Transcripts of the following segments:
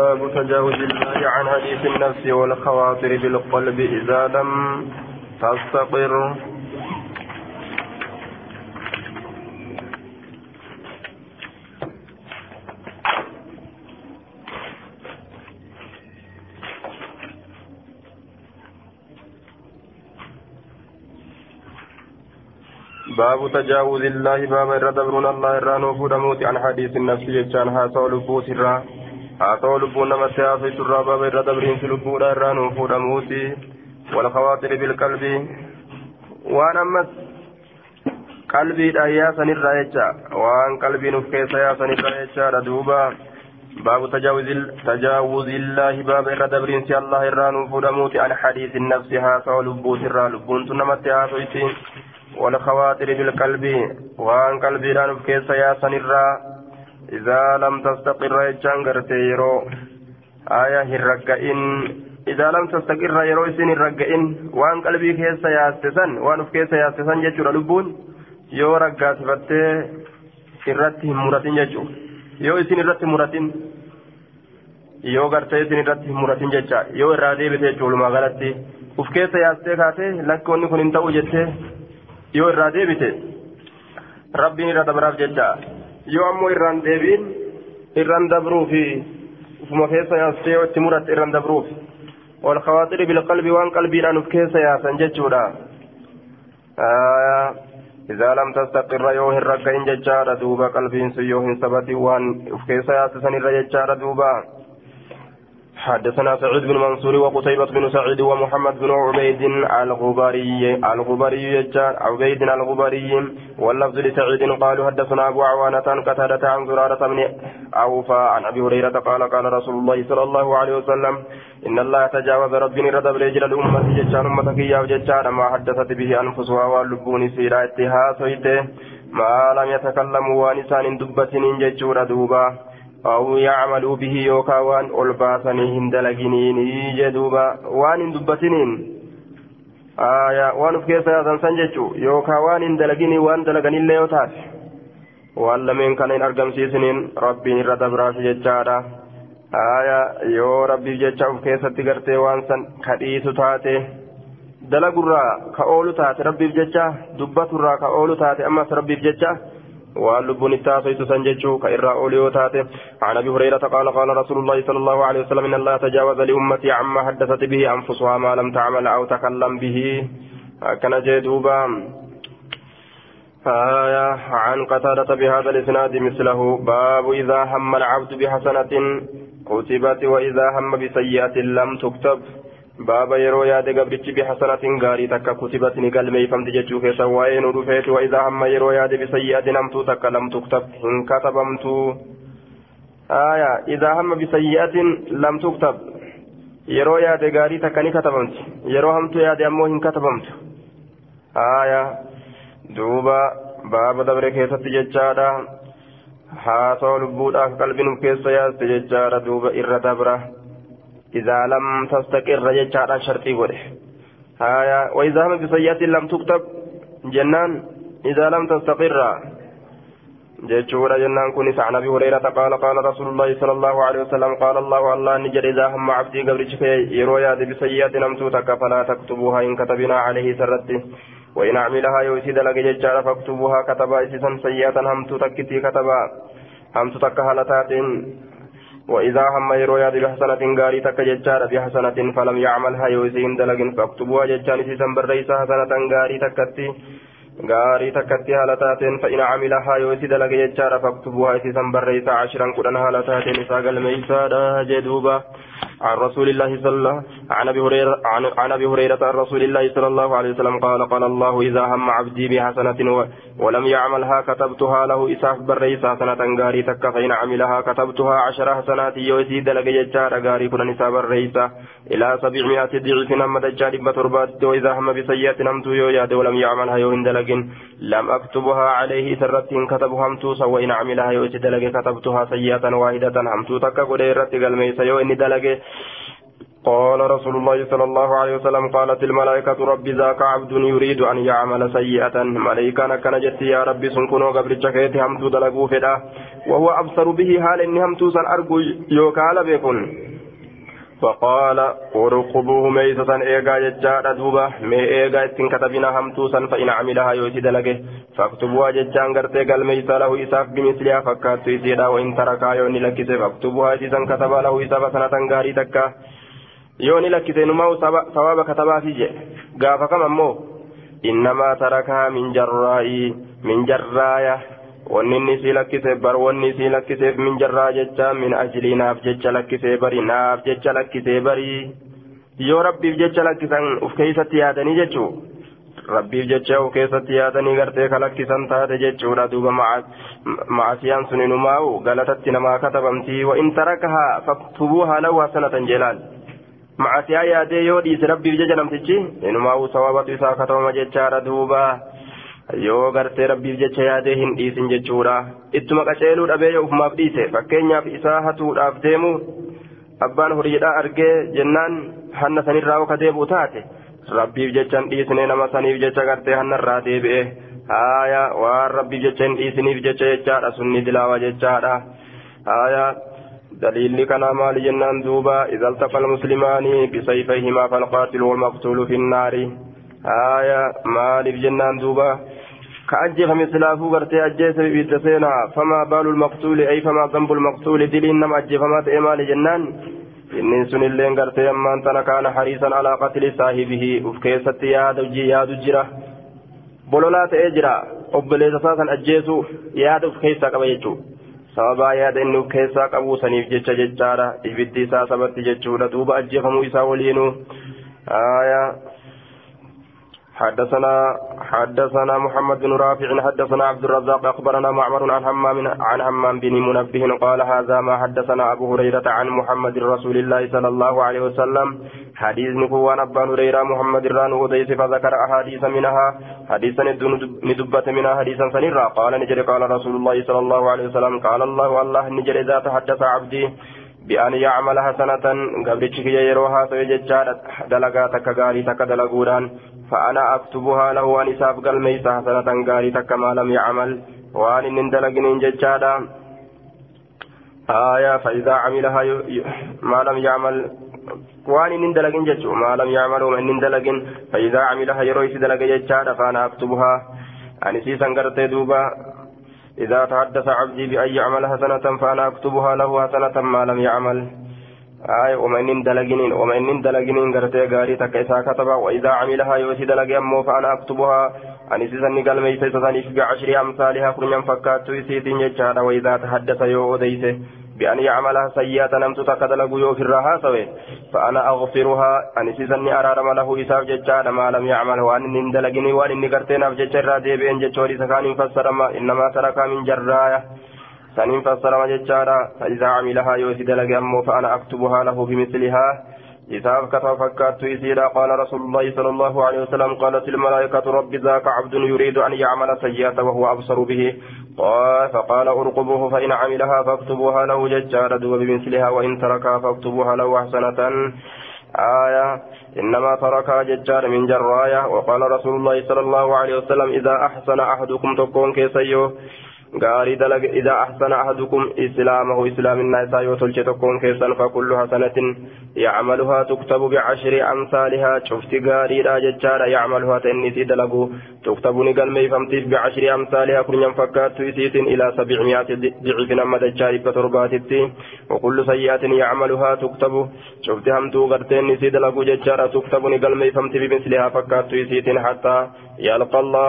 باب تجاوز الله عن حديث النفس والخواطر بالقلب إذا لم تستقر. باب تجاوز الله باب الردبرون الله الرانو فودموت عن حديث النفس يجان هاسو لبوت هاسو لبون نمت في سرا باب الردبرين في لبوت الرانو فودموت والخواطر بالقلب وأنا مس قلبي دايا سنرا يجا وان قلبي نفكيس يا سنرا يجا ردوبا باب تجاوز تجاوز الله باب الردبرين سي الله الرانو فودموت عن حديث النفس هاسو لبوت الرا لبون نمت هاسو والخواطر بالقلب وان قلبي لأن كيس يا سنرا إذا لم تستقر يجان غرتيرو آية هرقئن إذا لم تستقر يرو سن الرقئن وان قلبي كيس يا استسن وان كيس يا استسن يجور لبون yoo raggaasifattee irratti hin muratin jechuu yoo isin irratti muratin yoo gartee isin irratti hin muratin jecha yoo irraa deebite jechuu walumaa galatti uf keessa yaastee kaatee lakki wanni kun hin ta'u jettee yoo irraa deebite rabbiin irra dabraaf jecha yoo ammoo irraan deebiin irraan dabruufi ufuma keessa yaastee yoo itti muratte irraan dabruuf والخواطر بالقلب وان قلبي أن كيس يا سنجتشودا آه إذا لم تستقر يوه الرقين ججار دوبا قلبين سيوه سبتي وان كيس يا سنر ججار دوبا حدثنا سعيد بن منصور وقتيبة بن سعيد ومحمد بن عبيد الغبري الغبري يجار عبيد الغبري واللفظ لسعيد قالوا حدثنا أبو عوانة قتادة عن زرارة بن أوفى عن أبي هريرة قال قال رسول الله صلى الله عليه وسلم إن الله تجاوز ربي ردب رجل الأمة ججار أمتك يا ججار ما حدثت به أنفسها واللبون سيرا اتها ما لم يتكلموا وانسان دبة ججور دوبا. أو يعملوا به يوكا وان ألباسني هندلقنين جدوبا وان دبتنين آية وان في كيسا يزنسان جيشو يوكا وان هندلقني وان دلقني اللي يوتاس وان لمن كان أرقم سيسنين ربي رد براس جيشارا آية يو ربي جيشا في كيسا تقرتي وان سن كديس تاتي دلقرا كأولو تاتي ربي جيشا دبترا كأولو تاتي أما ربي جيشا jechuu ka irraa oolu yoo taate عن أبي هريرة قال قال رسول الله صلى الله عليه وسلم إن الله تجاوز لأمتي عما حدثت به أنفسها ما لم تعمل أو تكلم به. كان جدوبا آية عن قتادة بهذا الإسناد مثله. باب إذا هم العبد بحسنة كتبت وإذا هم بسيئة لم تكتب. Baaba yeroo yaade gabrichi bixasanatin gaarii takka kutibat ni galmeeyfamti jechuu keessa waa'ee nu dhufeeti waidaa hamma yeroo yaade bisayyi'atin hamtuu takka lam tuktab hin katabamtu aya idaa hamma bisayyi'atin lam tuktab yeroo yaade gaarii takka ni katabamti yeroo hamtuu yaade ammoo hin katabamtu aya duuba baaba dabre keessatti jechaadha haasoo lubbuudhaaf qalbiin keessa yaaste jechaadha duuba irra dabra إذا لم تستقر جتشارا شرطي قوله هايا وإذا هم بسيئة لم تكتب جنان إذا لم تستقر. جتشورا جنان كنس عن أبي قال قال رسول الله صلى الله عليه وسلم قال الله الله نجر إذا هم عبدي قبرتك يرويا بسيئة لم تتك فلا تكتبوها إن كتبنا عليه سرتي وإن عملها يوسيد لك جتشارا فاكتبوها كتبا إسسا سيئة هم تتكتي كتبا. هم تتك هلتات وإذا هم يرو ياد بحسنة غاري تك ججار بحسنة فلم يعملها يوزين دلق فاكتبوها ججان سيسن بريسا حسنة غاري تكتي غاري تكتي هالتات فإن عملها يوزي دلق ججار فاكتبوها سيسن بريسا عشرا قدن هالتات نساق الميسا جدوبا عن رسول الله صلى الله عن أبي هريره عن, أبي هريرة رسول الله صلى الله عليه وسلم قال قال الله إذا هم عبدي بحسنة ولم يعملها كتبتها له إساف بريس حسنه غاري تك فإن عملها كتبتها عشر حسنات يوسي دلق يجار غاري كن نساب الرئيس إلى سبعمائة ضعف نمد الجار بتربات وإذا هم بسيئة نمت يو ياد ولم يعملها يو دلق لم أكتبها عليه سرت كتب همتو وإن عملها يوسي دلق كتبتها سيئة واحدة همتو تك قد رت قلميس يو اني دلق. قال رسول الله صلى الله عليه وسلم قالت الملائكة رب ذاك عبد يريد أن يعمل سيئة. ملائكة كان جت يا ربي سنكونو قبل جكيت همتو دلقو فدا. وهو أبصر به حال إن همتو سن أرجو يوكال بكن؟ فقال ارقبوه ميسة إيغا ججارة دوبا مي إيغا إتن كتبنا همتوسا فإن عملها يوتي دلقه. فاكتبوها ججان قرتي قال ميسة له إساف بمثلها فكات سيسيدا وإن تركا يوني لكسي. فاكتبوها جيسا كتبا له إساف سنة غاري تكا. yoo ni lakkise numaa sababa katabaafi jedhe gaafa kam ammoo? Innamaa tarakaa min jarraa'ii min jarraaya. Wanni inni sii lakkise bar wanni sii lakkiseef min jecha min ajliinaaf jecha lakkisee bari naaf jecha lakkisee bari. Yoo rabbiif jecha lakkisan uf keessatti yaadanii jechuu? Rabbiif jecha uf keessatti yaadanii gartee kalakkisan taate jechuudha. Duuba macasiyaan sun inumaa'u galatatti namaa katabamtii. Wa in tarakahaa faktubuuhaa lahu hasanatan jelaal. Macasiyaa yaadee yoo dhiise rabbiif jecha namtichi inumaa'u sawabatu isaa katabama jechaadha duubaa yoo gartee rabbiif jecha yaadee hin dhiisin jechuudha ittuma qaceeluu dhabee yoo ufumaaf dhiise fakkeenyaaf isaa hatuudhaaf deemu abbaan horiidhaa argee jennaan hanna sanirraa oka deebi'u taate rabbiif jecha hin dhiisne nama saniif jecha gartee hannarraa deebi'e haaya waan rabbiif jecha hin dhiisiniif jecha jechaadha sunni dilaawa jechaadha haaya دليل كان مال جنان دوبا إذا التقى المسلمان بسيفيهما فالقاتل والمقتول في النار. آية مال جنان دوبا. كأجف مثله غرتي أجيس بيتسينا فما بال المقتول أي فما ذنب المقتول؟ دلين نم أجف ما تأمال جنان. إن سن اللين غرتي أما أنت كان حريصا على قتل صاحبه. وفكيست ياد وجي ياد obboleessa isaa san ajjeesu yaada uf keessaa qaba jechuudha sababaa yaada inni uf keessaa qabu saniif jecha jechaadha ibiddi isaa sabatti jechuudha duuba ajjeefamuu isaa waliinuu حدثنا حدثنا محمد بن رافع حدثنا عبد الرزاق أخبرنا معمر عن همام عن همام بن منبه قال هذا ما حدثنا أبو هريرة عن محمد رسول الله صلى الله عليه وسلم. حديث نكوان ابا هريرة محمد ران وديس فذكر أحاديث منها. حديثا ندبت منها حديثا سنرا قال نجري قال رسول الله صلى الله عليه وسلم. قال الله الله نجري إذا تحدث عبدي بأن يعمل حسنة. قبل شكي يروها سيججار دلقا تكغاري تكدلقودان فأنا أكتبها له أن إساف قلميس حسنة غاري تك ما لم يعمل وأن إن دلقنين ججادا. آية فإذا عملها. ما لم يعمل وأن إن دلقن ججو. ما لم يعمل ومن إن دلقن. فإذا عملها يرويس دلق ججادا فأنا أكتبها. أن سيسا قرتي دوبا. إذا تحدث عبدي بأن يعمل حسنة فأنا أكتبها له حسنة ما لم يعمل. آية ومن دلقنين ومن دلقنين قرتي قاري تكيسا كتبا وإذا عملها يوسي دلق أمو فأنا أكتبها أن سيسني قال ميسي سسانيف بعشر أمثالها كن فكات يسيتين يجادا وإذا تحدث يو أديسه بأن يعملها سيئة نمت تكدلق يو في الرهاسة فأنا أغفرها أن سيسني أرارم له إساف ججادا ما لم يعمل وأن ندلقني وأن نقرتين في ججرا ديبين ججوري سكان فسرما إنما ترك من جراية سنين فسرما ججارا فإذا عملها يوسي دلق أمو فأنا أكتبها له بمثلها. إذا كتب فكرت يسيرا قال رسول الله صلى الله عليه وسلم قالت الملائكة رب ذاك عبد يريد أن يعمل سيئة وهو أبصر به. قال فقال ارقبوه فإن عملها فاكتبوها له ججارا بمثلها وإن تركها فاكتبوها له حسنة آية إنما تركها ججار من جراية. وقال رسول الله صلى الله عليه وسلم إذا أحسن أحدكم تكون كيسيو. Gaarii dalaga idaa ahsana ahadukum islaamahu islaaminaa isaa yoo tolche tokkoon keessan fakullu hasanatin yacmaluhaa tuktabu bicashri amsaalihaa cufti gaariidha jechaadha yacmaluhaa ta inni isii dalagu tuktabu ni galmeeyfamtiif bicashri amsaalihaa kurnyan fakkaattu isiitin ilaa sabicmiyaati dicifin amma dachaa dhibba torbaatitti wakullu sayyi'atin yacmaluhaa tuktabu cufti hamtuu garteen isii dalagu jechaadha tuktabu ni galmeeyfamti bimislihaa fakkaattu isiitin hattaa yalqa allah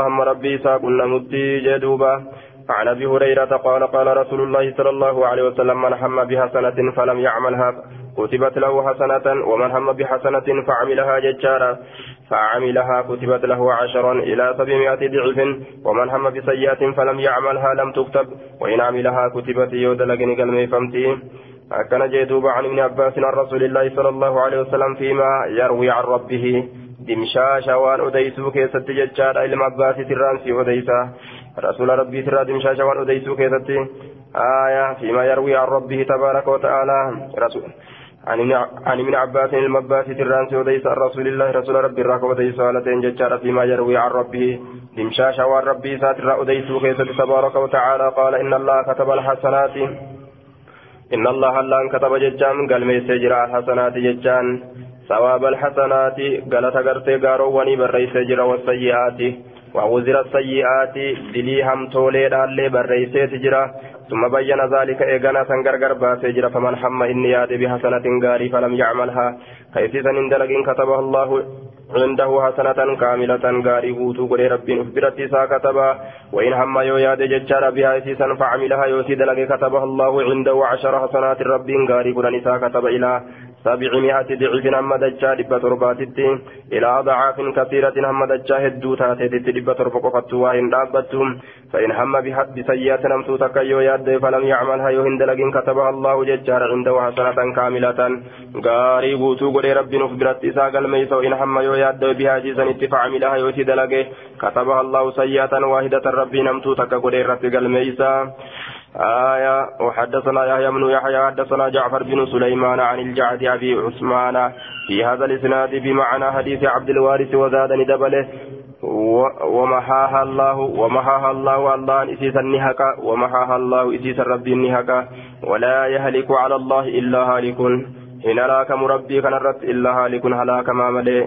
عن أبي هريرة قال قال رسول الله صلى الله عليه وسلم من هم بحسنة فلم يعملها كتبت له حسنة ومن هم بحسنة فعملها ججارا فعملها كتبت له عشرا إلى سبعمائة ضعف ومن هم بسيئة فلم يعملها لم تكتب وإن عملها كتبت يودلقني كلمه فمتي كان جيدوب عن ابن عباس عن رسول الله صلى الله عليه وسلم فيما يروي عن ربه دمشاشا وان أديسو كيست ججار إلما عباس ترانسي أديسا رسول ربي ترى دمشاشا وان أديسو كيست آية فيما يروي عن ربه تبارك وتعالى. رسول عن ابن عباس المباس ترانس وديس رسول الله رسول ربي راك وديس ولتين ججار فيما يروي عن ربه دمشاش وعن ربي ساتر وديس كيس تبارك وتعالى. قال إن الله كتب الحسنات. إن الله الله كتب ججان. قال ميس جرى الحسنات ججان. ثواب الحسنات. قال تقرتي قارو وني بريس جرى والسيئات. ووزر السيئات دلي هم تولي دالي بريس جرى ثم بين ذلك إيغانا سنغرغر باسجر فمن حم إني ياد بحسنة غاري فلم يعملها. كيسيسا اندلق كتبها الله عنده حسنة كاملة غاري بوتو قولي رب أخبرت إسا كتبا وإن هم يو ياد ججار بها إسيسا فعملها يوسي دلق كتبها الله عنده عشر حسنات رب غاري قولن إسا كتب إلى سبعمائة ضعف هم دجا دبا ترباتت إلى أضعاف كثيرة هم دجا هدو تاتت دبا تربق فتوا إن دابتهم فإن هم بسيئة نمتو تكيو ياد فلم يعملها يهند لكن كتبها الله ججار عنده حسنة كاملة. غاري بوتو رب نخبرت إسا قلميس وإن هم يو ياد بها جيزا اتفعملها يوتي دلقه كتبها الله سيئة واحدة ربي نمتو تكا قولي رب آية وحدثنا يحيى بن يحيى حدثنا جعفر بن سليمان عن الجعد أبي عثمان في هذا الإسناد بمعنى حديث عبد الوارث وزادني دبله ومحاها الله ومحاها الله الله إسيس النهك ومحاها الله إسيس الرب النهك ولا يهلك على الله إلا هالك إن لاك مربي كان الرب إلا هالك هلاك ما ملئ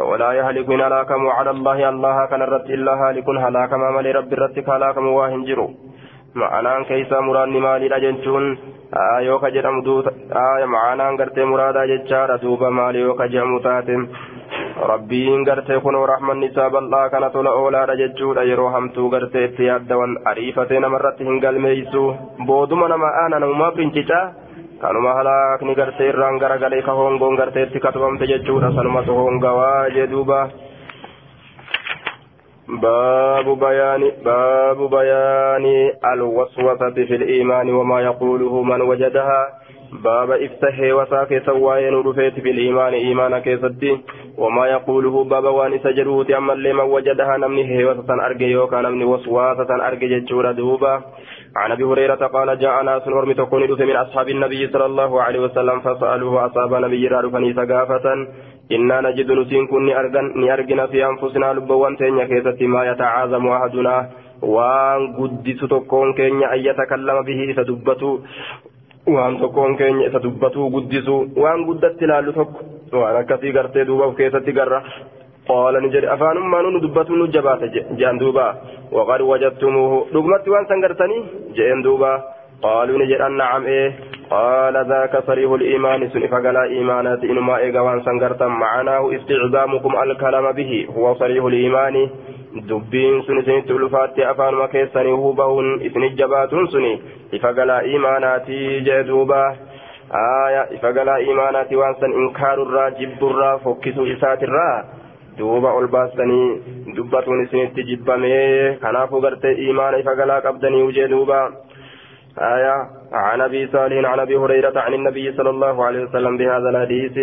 ولا يهلك إن لاك على الله الله كان الرب إلا هالك هلاك ما ملئ رب الرب هلاك مواهن جرو. Maalidha jechuun yoo ka jedhamu ma'anaan gartee muraadaa jechaadha duuba maali yoo ka jedhamu taate rabbiin gartee kunoo rahmanni isaa bal'aa kana tola oolaadha jechuudha yeroo hamtuu gartee itti yaaddawan ariifatee namarratti hin galmeeysu booduma nama aana namumaa fincicaa kanuma halaakni gartee irraan garagalee ka hongoon gartee itti katubamte jechuudha sanumatu hongawaa jee باب بيان باب بيان الوسوسة في الإيمان وما يقوله من وجدها. باب افتح وساك سواين رفيت في الإيمان إيمان كيستي وما يقوله باب وان سجروت أما اللي من وجدها نمني هيوسة أرجي يوكا نمني وسواسة أرجي جتشورا دوبا. عن أبي هريرة قال جاء ناس ورمي تكون من أصحاب النبي صلى الله عليه وسلم فسألوه اصاب نبي رارفني ثقافة. إنا نجد نسين كن نأرجنا في أنفسنا لبوان تينيا كيست ما يتعاظم أحدنا. وان قدس تكون كينيا أن يتكلم به إتدبتو وان تكون كينيا إتدبتو قدسو وان قدت لالو تك. وان كثي قرتي دوبا كيست قرة. قال نجد أفان ما نون دبتو نجبات جان دوبا. وقد وجدتموه. رقمت وان سنقرتني جان دوبا. قالوا نجد أن نعم إيه. قال ذاك صريح الإيمان. سن فقلا إيمانات. إنما إيقوان سنقرتا معناه استعظامكم الكلام به. هو صريح الإيمان. دبين سن سن تلفات. أفان مكيسني هو بهن إثن الجبات سني فقلا إيمانات جدوبا آية. فقلا إيمانات وانسن إنكار الرا جب الرا فكسو إسات الرا. Duuba ol baastanii dubbatuun isinitti jibbamee kanaafuu gartee iimaana ifa galaa qabdanii ujee duuba. آية عن أبي صالح عن أبي هريرة عن النبي صلى الله عليه وسلم بهذا الحديث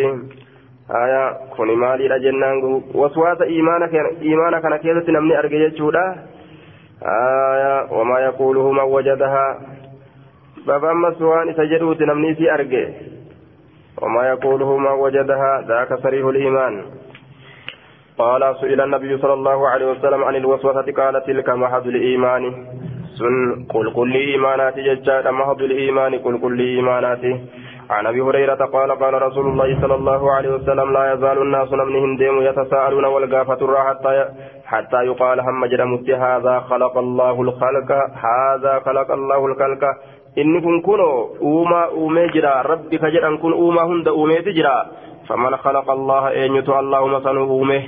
آية كن مالي لجنان وسواس إيمانك إيمانك أنا كيف نمني أرجع جودا آية وما يقوله من وجدها بابا مسوان سجدوت نمني في أرجع وما يقوله من وجدها ذاك صريح الإيمان قال سئل النبي صلى الله عليه وسلم عن الوسوسة قال تلك محض الإيمان. سن قل كل إيمانات ججاد محض الإيمان قل كل إيمانات عن أبي هريرة قال قال رسول الله صلى الله عليه وسلم لا يزال الناس نمنهم ديم يتساءلون والقافة حتى حتى يقال هم جرمت هذا خلق الله الخلق هذا خلق الله الخلق. Inni kun kuno uumaa uumee jira rabbi ka jedhan kun uumaa hunda uumeeti jira faman khalaqa allaha eenyutu allahuma sanu uume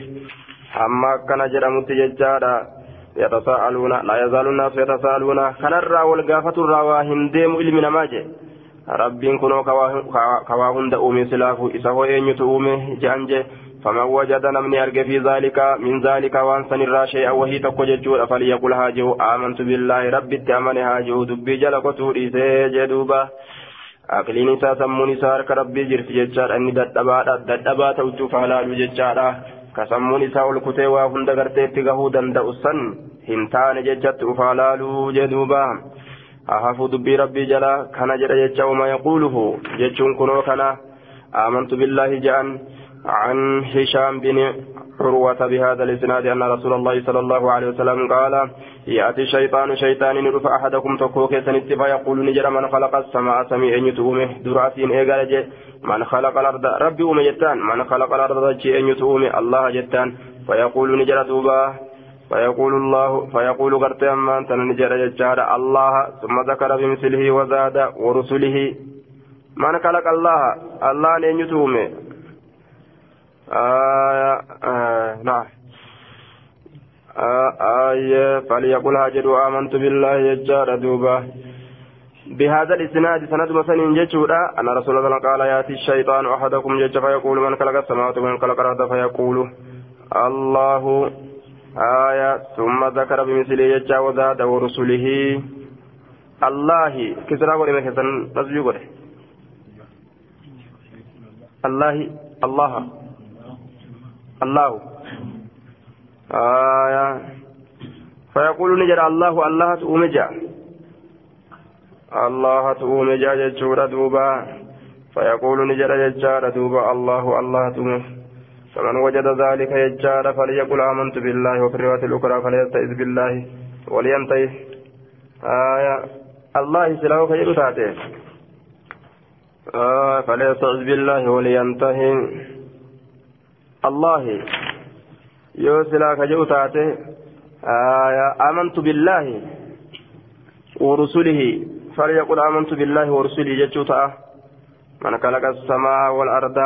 hamma akkana jedhamutti jechaadha يتساءلون لا يزال الناس يتساءلون كان الرا والقافة الرا واهن ديم علم نماجه ربين كنو كواهن دؤومي سلافو إسهو أين يتؤومي جانجه فمن وجد نمني أرجع في ذلك من ذلك وان سن الرا شيئا وهي تقوججو فليقل هاجه آمنت بالله ربي التأمن هاجه دبي sammuun isaa harka rabbii jirti jechaadha inni dadhabaadha dadhabaa ta'utu faalaalu jechaadha ka sammuun isaa ol kutee waa hunda garteetti gahuu danda'u san hin taane jechatti ufaalaaluu jedhuuba hafu dubbii rabbii jala kana jedha jecha uma yaquuluhu jechuun kunoo kana آمنت بالله جان عن هشام بن عروة بهذا الإسناد أن رسول الله صلى الله عليه وسلم قال يأتي الشيطان شيطان ندف أحدكم تكوك سنت فيقول نجر من خلق السماء سميع يتومه دراسين إيقال من خلق الأرض؟ ربي أم جتان من خلق الأرض جي يتومه الله جتان. فيقول نجر دوبا. فيقول الله فيقول قرت أما أنت نجر ججار الله ثم ذكر بمثله وزاد ورسله من خلق الله؟ الله لن يتومه آية آه نعم آمنت بالله يجار دوبا بهذا الإسناد سند مثلا جتشورا أن رسول الله قال يأتي الشيطان أحدكم جتش فيقول من خلق السماوات ومن خلق الأرض فيقول الله آية ثم ذكر بمثله جتش وزاد ورسله الله كسرى قولي ما الله الله الله. آية فيقول نجر الله الله تؤمجا الله تؤمجا ججورا دوبا. فيقول نجر ججارا دوبا الله الله تؤمجا فمن وجد ذلك يجار فليقل آمنت بالله وفي الرواية الأخرى فليستعذ بالله ولينتهي. آية الله سلاه خير تاته آه فليستعذ بالله ولينتهي. الله يوسلا كجو تاتي آه آمنت بالله ورسله. فليقل آمنت بالله ورسله جتشوتا من خلق السماء والأرض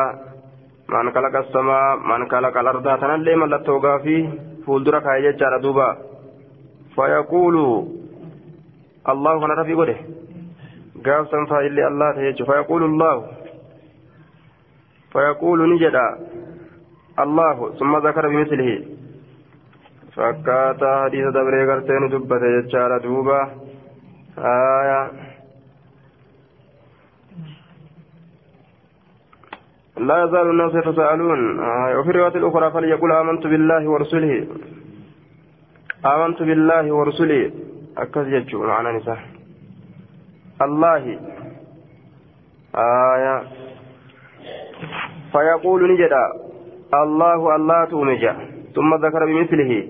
من خلق السماء من خلق الأرض. تنلي من لتوقع فيه فولدرك هاي جتشارا دوبا فيقول الله كان رفي قده. قاف سنفا إلي الله فيقول الله فيقول نجدا. الله ثم ذكر بمثله. فكاتا حديث دبري غرتين دبته يجار دوبا آية. لا يزال الناس يتساءلون. آه وفي الرواية الأخرى فليقول آمنت بالله ورسله. آمنت بالله ورسله. أكد يجو معنا نساء. الله. آية. فيقول نجدا. الله الله تومجا ثم ذكر بمثله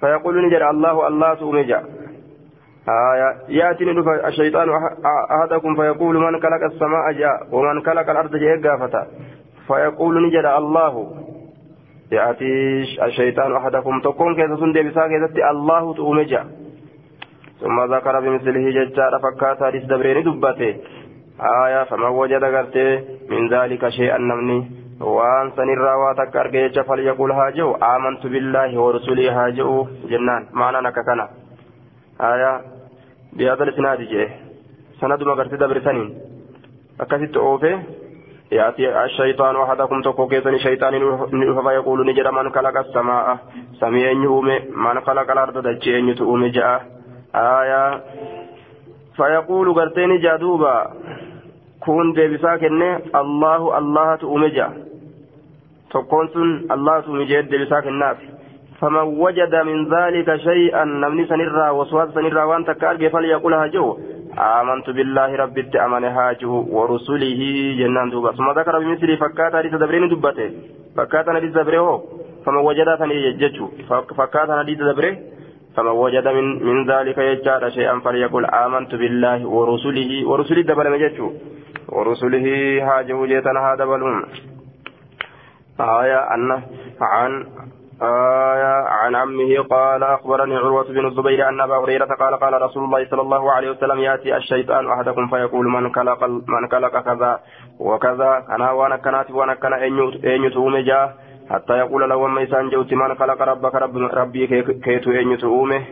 فيقول نجد الله الله تومجا آية يأتي الشيطان أحدكم فيقول من خلق السماء جاء ومن خلق الأرض جاء فيقول نجد الله يأتي الشيطان أحدكم تكون كيف سندي بساكي الله تومجا ثم ذكر بمثله ججار فكاتا لسدبرين دبته آية فمن وجد قرته من ذلك شيئا نمني waan sanirraa waa takka arge jecha falyaqul haa jehu aamantu billaahi warsulii haa jehu jennaan maanaan akka kana aya bihadal isnaadi jee sanaduma garti dabrisaniin akkasitti oofe يأتي الشيطان أحدكم تكو كيسني شيطان فيقول نجد من خلق السماء سميع يومي من خلق الأرض دجين يتؤمي جاء آية فيقول قرتين جادوبا ديبسا كنه الله الله تؤمي جاء tokkoon sun allahatu mijeed deebisaa kennaaf wajada min dhalika shay'an namni sanirraa waswaasa sanirraa waan takka arge falyaqul haa jehu آمنت بالله رب أمن هاجه ورسله جنان دوبا ثم ذكر بمثل فكات حديث دبرين دبته فكات حديث دبره فمن وجد ثاني يججو فكات حديث دبره فمن وجد من من ذلك يجاد شيئا فليقل آمنت بالله ورسله. ورسله دبل مججو ورسله هاجه جيتنا هذا بلون آية أن عن آية عن عمه قال أخبرني عروة بن الزبير أن أبا هريرة قال قال رسول الله صلى الله عليه وسلم يأتي الشيطان أحدكم فيقول من كلق من كلق كذا وكذا. أنا وأنا كنات وأنا كان أن يتوم جاء حتى يقول له وما يسان جوت من خلق ربك رب ربي كيتو أن يتومه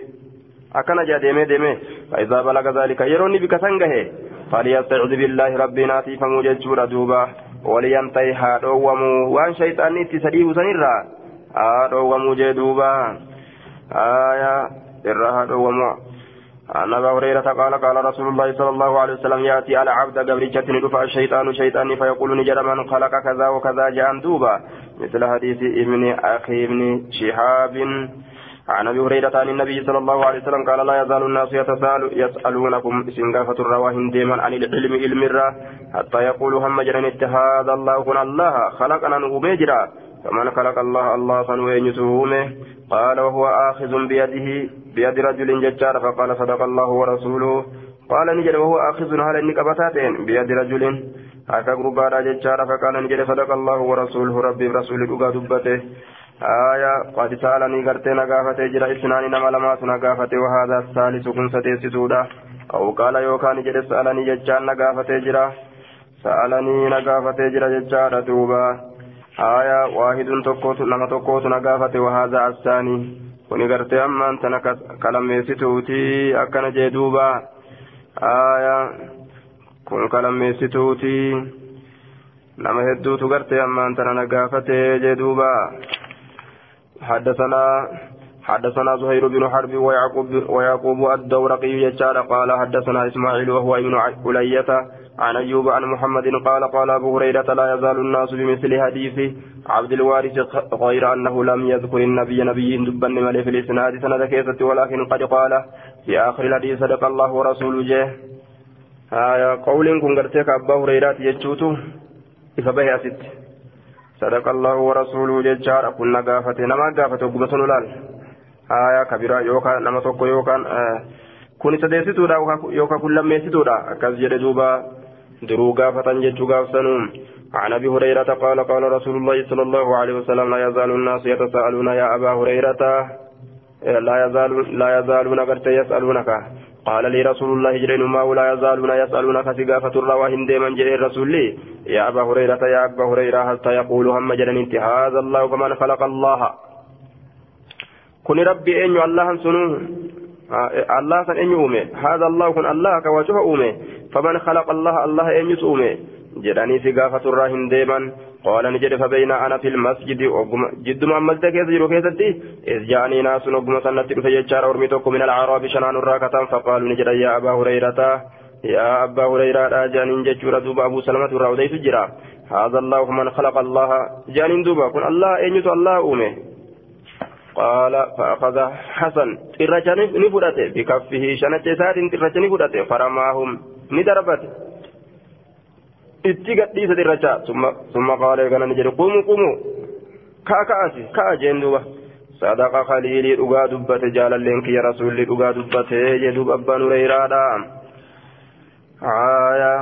أكن جاء ديمي ديمي فإذا بلغ ذلك يروني بك سنجه فليستعذ بالله ربي ناتي فموجد دوبا ولينتهي هادوامو وان شيطاني تسديه سنرا هادوامو جدوبا آية إرى هادوامو عن أبا هريرة قال قال رسول الله صلى الله عليه وسلم يأتي على عبد قبرجة ندفع الشيطان شيطاني فيقول نجر من خلق كذا وكذا جاء دوبا مثل حديث ابن أخي ابن شهاب. عن أبي هريرة عن النبي صلى الله عليه وسلم قال لا يزال الناس يتساءل يسألونكم سنغافه الرواهن ديما عن العلم علم حتى يقولوا هم جرن هذا الله كن الله خلقنا نوبيجرا فمن خلق الله الله سنوين يسومه قال وهو آخذ بيده بيد رجل ججار فقال صدق الله ورسوله قال نجد وهو آخذ إنك بتاتين بيد رجل هكا غربارا ججار فقال نجد صدق الله ورسوله ربي برسول دقا دبته آية قد سألني قرتي نقافته جرى إسناني نما لما نقافته وهذا الثالث كن ستيسسودا أو قال يوكا نجد سألني ججار نقافته جرى سألني نقافته جرى ججار دوبا آية واحد تقوت لما تقوت نقافته وهذا الثاني kuni gartee ammaan tana kalammeessituuti akkana jee duuba. Aya kun kalammeessituuti nama hedduutu gartee ammaan tana nagaafatee jee duuba. حدثنا حدثنا زهير بن حرب ويعقوب ويعقوب الدورقي يجار قال حدثنا اسماعيل وهو ابن علية عن ايوب عن محمد قال قال ابو هريره لا يزال الناس بمثل حديث عبد الوارث غير انه لم يذكر النبي نبي دبا ملي في الاسناد سند كيسة ولكن قد قال في اخر الحديث صدق الله ورسوله جه آية قول كن قرتك ابا هريره يجوتو إفبه أسد صدق الله ورسوله ججار كنا قافة نما قافة وقبة نلال آية كبيرة يوكا نما توكو يوكا آه كوني سديستودا يوكا كل ميستودا أكاز جدوبا درو قافة ججو قافسنون عن ابي هريره قال قال رسول الله صلى الله عليه وسلم لا يزال الناس يتساءلون يا ابا هريره لا يزال لا يزالون قد يسالونك قال لي رسول الله جرين ما ولا يزالون يسالونك سقافه الرواهن ديما جرين رسول لي. يا أبا هريرة يا أبا هريرة حتى يقول هم جرين انت هذا الله كمن خلق الله. كن ربي ان الله سنو. الله سن ان يومي هذا الله كن الله كوجه أومي. فمن خلق الله الله ان يسومي jedhanii si gaafaturraa hin fil masjidi jidduma ammasda keessa jiru keessatti is ja'anii naasun ogguma sannatti dhufe jechaadha ormi tokko min alcaraabi shanaanurraa katan faqaaluu ni jedhan yaa abbaa hurayrata yaa abbaa hurayraadha jedhaniin jechuudha duuba abuu salamatu irraa odeysu jira هذا الله من خلق الله جانين دوبا كن الله أين الله أومه قال فأخذ حسن ترجعني نفرته بكفه شنة سات ترجعني نفرته فرماهم ندربته gadhiisa dirracha summa qaalee kana ni jedhe qumu qumu kaa ka'asi ka'a jeen duuba sadaqa khaliilii dhugaa dubbate jaalalleen kiyya rasuulli dhugaa dubbate jee duuba abbaan hureyraadha aya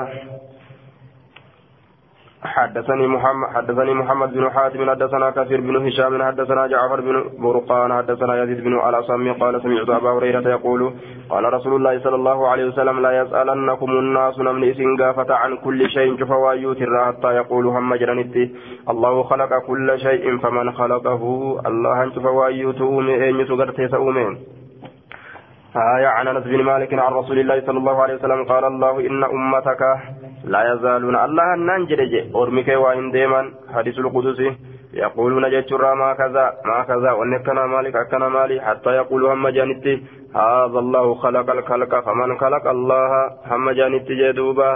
حدثني محمد حدثني محمد بن حاتم حدثنا كثير بن هشام حدثنا جعفر بن برقان حدثنا يزيد بن الأصم قال سمعت أبا هريرة يقول قال رسول الله صلى الله عليه وسلم لا يسألنكم الناس نمن إسنغافة عن كل شيء شفوايوت حتى يقول هم جرنتي الله خلق كل شيء فمن خلقه الله شفوايوت أومي أين سغرتي سأومين آية عن أنس بن مالك عن رسول الله صلى الله عليه وسلم قال الله إن أمتك لا يزالون. الله ننجرج أرمك وإن ديما حديث القدس يقولون جتر ما كذا ما كذا. ونكنا مالك أكنا مالي. حتى يقولوا هم جانتي هذا الله خلق الخلق فمن خلق الله هم جانتي جدوبا.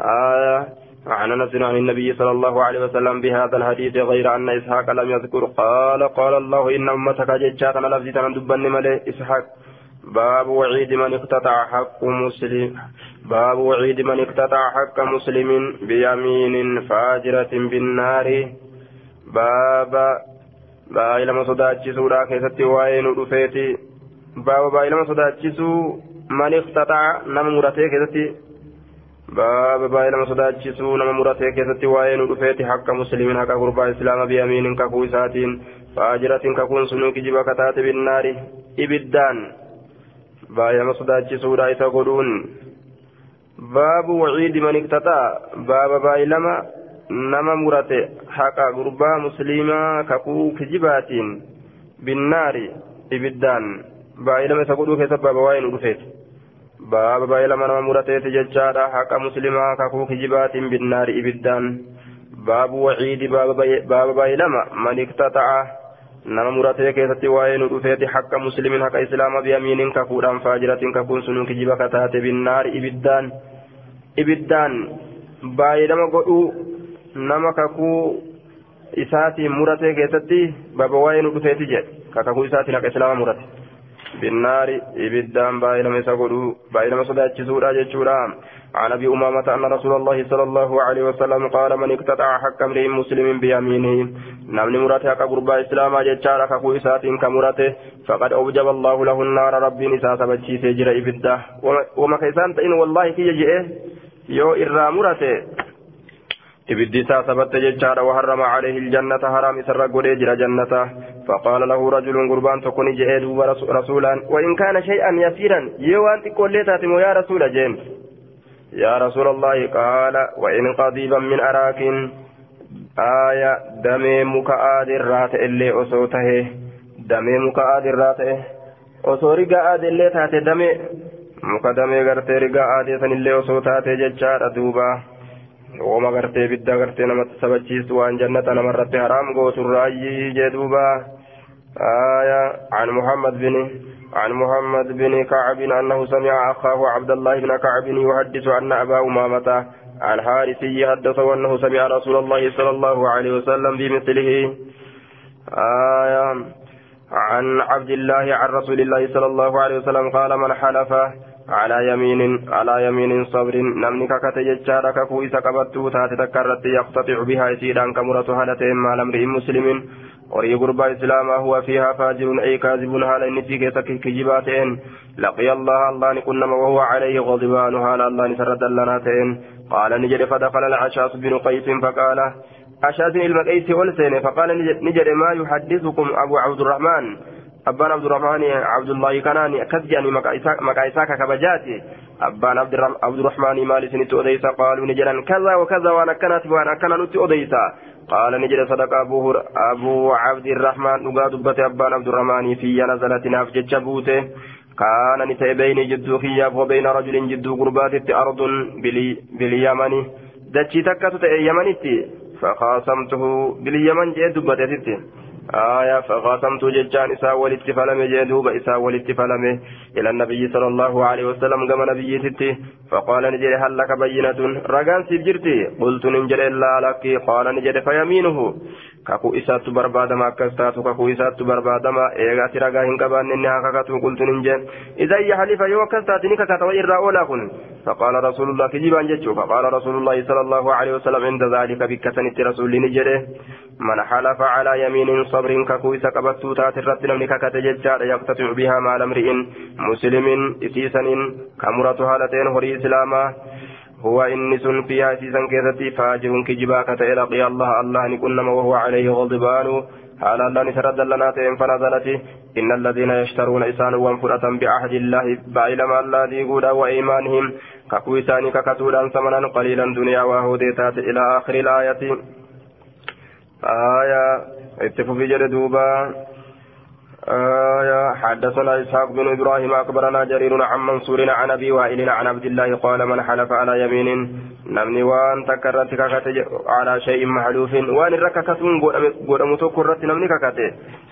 آية عن أنس عن النبي صلى الله عليه وسلم بهذا الحديث غير أن إسحاق لم يذكر. قال قال الله إن أمتك ججاتنا لفظتنا دبن ملئ إسحاق باب وعيد من اقتطع حق مسلم باب وعيد من اقتطع حق مسلم بيمين فاجرة بالنار. باب بايلما صداتشسو لا كيست وين رفيتي باب بايلما صداتشسو من اقتطع نم مرتي كيستي. باب بايلما صداتشسو نم مرتي كيستي وين رفيتي حق مسلم حق قربا إسلام بيمين ككو ساتين فاجرة ككون سنوك جبا كتات بالنار. إبدان. Baay'ama sodaachisuudha isa godhuun baabu waciidi man iktataa baaba baay'ilama nama murate haqa gurbaa musliimaa kakuu kijibaatiin binnaari ibiddaan baay'ilama isa godhuu keessa baaba waa'ee nu dhufeeti baaba baay'ilama nama murateeti jechaadha haqa muslimaa kakuu kijibaatiin binnaari ibiddaan baabu waciidi baaba baay'ilama man iktataa nama muratee keessatti waa'ee nu dhufeeti hakka muslimin haqa islaama biyamiinin kakuudhaan faajiratiin kakuun sunuu kijiba kataate binnaari ibiddaan ibiddaan baay'ilama godhuu nama kakuu isaatiin muratee keessatti baba waa'ee nu dhufeeti jedhe kakakuu isaatiin akka islaama murate binnaari ibiddaan baay'inama isa godhuu baay'inama sodaachisuudha jechuudha عن ابي امامه ان رسول الله صلى الله عليه وسلم قال من اقتطع حق امرئ مسلم بيمينه نمني مرته حق قربا اسلاما جچارا ككو اساتين كمرته فقد اوجب الله له النار ربي نساء سبچي سجر ابدا وما كيسان تئن والله كي يجئ يو إرى مرته ibiddi isaa sabatte jechaadha waharrama alayhi iljannata haraam isarra godhee jira jannata faqaala lahu rajulun gurbaan tokko ni je'ee duuba rasuulaan wain kaana shay'an yasiiran yoo waan xiqqoollee taate moo yaa rasuula jeen yaa rasuula allahi qaala wain qadiiban min araakin aaya damee muka aadirraa ta'e illee osoo tahe damee muka aadirraa ta'e osoo riga aadeillee taate damee muka damee gartee riga aadee sanillee osoo taate jechaadha duubaa وما غرتي بدا غرتي نما تسبچيس وان جنة نما رتي حرام غوت الراي جدوبا آية عن محمد بن عن محمد بن كعب أنه سمع أخاه عبد الله بن كعب يحدث أن أبا أمامة الحارثي حدثه أنه سمع رسول الله صلى الله عليه وسلم بمثله. آية عن عبد الله عن رسول الله صلى الله عليه وسلم قال من حلف على يمين على يمين صبر نمني ككت ججارة ككو إسا قبطو تاتي يقتطع بها إسيدان كمرة هالتين مال امرئ مسلم. وري قربا إسلاما هو فيها فاجر أي كاذب هالا إن في كيسك كجباتين لقي الله الله نكنما وهو عليه غضبان هالا الله نسرد لناتين قال نجد فدخل العشاص بن قيس فقال أشاس المقيس والسين فقال نجد ما يحدثكم أبو عبد الرحمن أبان عبد الرحمن عبد الله كناني كذجاني مكايساك كبجاتي أبان عبد الرحمن مالي سنت أديسا قالوا نجرا كذا وكذا وأنا كانت وأنا كان نت أديسا قال نجر صدق أبو أبو عبد الرحمن. نقاد دبت أبان عبد الرحمن في نزلت نافج جبوته كان نتي بين جدو خياف وبين رجل جدو قربات أرض باليمن. دتشي تكتت يمنتي فخاصمته باليمن جئت دبت آية فقاسمت ججان إساء والاتفلم جدوب إساء والاتفلم إلى النبي صلى الله عليه وسلم كما نبي ستي فقال نجري هل لك بينة؟ رقان سيبجرتي قلت ننجري لا لك. قال نجري فيمينه. كاكو إسات بربادما كستاتو كاكو إسات بربادما إيغاتي رقا هنكبان إنها كاكاتو قلت ننجن إذا يحلف يو كستاتني كاكاتو إرى أولا كن فقال رسول الله كجيبان جتشو فقال رسول الله صلى الله عليه وسلم عند ذلك بكتنت رسول نجري من حلف على يمين صبر كاكو إسا قبطو تات الرد نمني كاكات جتشار يقتطع بها مال امرئ مسلم إسيسن كمرة هالتين هري إسلاما هو إنس فيها سيسا كيستي فاجر كجبا كتئ لقي الله الله نكنما وهو عليه غضبان. حال الله نسرد لنا تئن فنزلت. إن الذين يشترون إسان وانفرة بعهد الله بعلم الله ديقودا وإيمانهم. ككويسان ككتودا ثمنا قليلا دنيا وهوديتات إلى آخر الآية. آية اتفوا في جلدوبا آية. حدثنا إسحاق بن إبراهيم أخبرنا جرير عن منصور عن أبي وائل عن عبد الله قال من حلف على يمين نمني وان تكرت على شيء محلوف وان رككتون قدم تكرت نمني ككت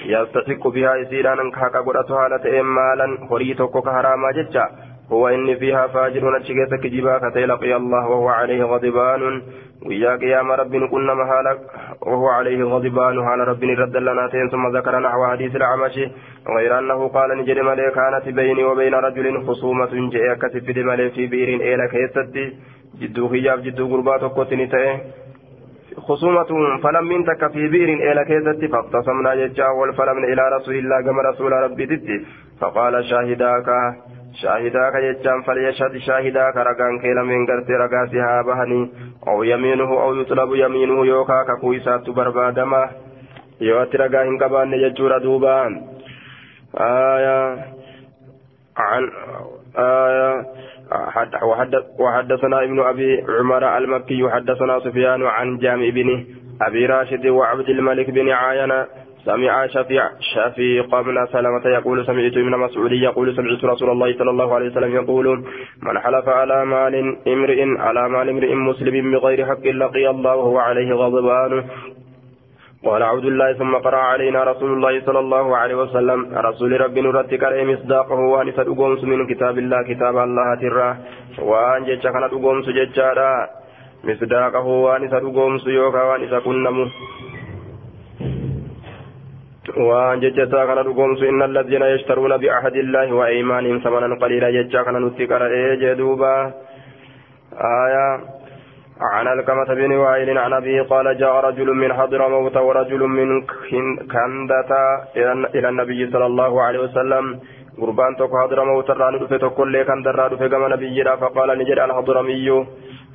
يستحق بها يسيران كاكا قدتها لتئم مالا. هريتك كهراما ججا هو إن فيها فاجر نتشكيت كجبا كتي الله وهو عليه غضبان. ويا قيام رب كنا مهالك وهو عليه غضبان على رب رد لنا ثم ذكر نحو حديث العمش غير أنه قال نجد ملي كانت بيني وبين رجل خصومة جاء كتف ملي في بئر إلى كيستي جدو خياف جدو قربات وقتني خصومة فلم من تك في بئر إلى كيستي فاقتصمنا ججا والفلم إلى رسول الله كما رسول ربي تتي فقال شاهداك شاهداك جتان فليشهد شاهداك رقان كيلا من قرتي رقاسي هابهني أو يمينه أو يطلب يمينه يوكا ككويسات بربادما يواتي رقا هنقبان يجور دوبان. آية عن آية وحدثنا ابن أبي عمر المكي حدثنا سفيان عن جامع بن أبي راشد وعبد الملك بن عاينة سمع شفيع شفيق بن سلمة يقول سمعت ابن مسعود يقول سمعت رسول الله صلى الله عليه وسلم يقول من حلف على مال امرئ على مال امرئ مسلم بغير حق لقي الله وهو عليه غضبان. قال عبد الله ثم قرأ علينا رسول الله صلى الله عليه وسلم رسول رب نرد كرئ مصداقه وان فدقومس من كتاب الله كتاب الله ترى. وان جتش كان دقومس جتشارا مصداقه وان فدقومس يوكا وان فكنمو kana dhugoomsu inna alladhiina yashtaruuna bi'ahdi illaahi wa aymaanihim samanan qaliila jechaa kana nutti qara'ee jee duuba. Aayaa عن الكمة بن وائل عن أبيه قال جاء رجل من حضرموت ورجل من كندة إلى النبي صلى الله عليه وسلم قربان توك حضرموت الران تقول لي كان درا دفه كما نبي فقال نجد الحضرمي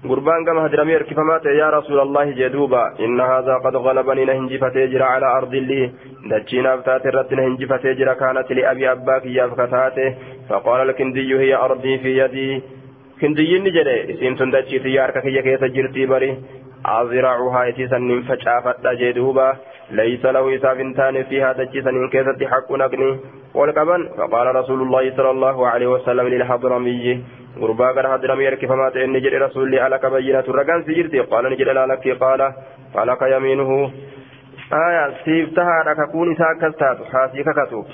قربان كما حضرمي كفمات يا رسول الله جدوبا. إن هذا قد غلبني نهنجي فتجر على أرض لي. دجينا فتات الرد نهنجي فتجر كانت لأبي أباك يا فكتاته. فقال الكندي هي أرضي في يدي. kindiyyiinni jedhe isiin tun dachiiti harka kiyya keessa jirtii bari laysa lahu isaaf hin taane fiihaa dachii saniin keessatti haqqu naqni ol qaban faqaala rasuulullaahi sala allaahu aleyhi wasalam lilhadramiyyi gurbaa gara hadramii erkifamaa ta'e inni jedhe rasuulli alaka bayyinatu ragaan si jirti qaala ni jedhe laalakki qaala falaka yamiinuhu aya siif tahaadha kakuun isaa akkas taatu haasii kakatu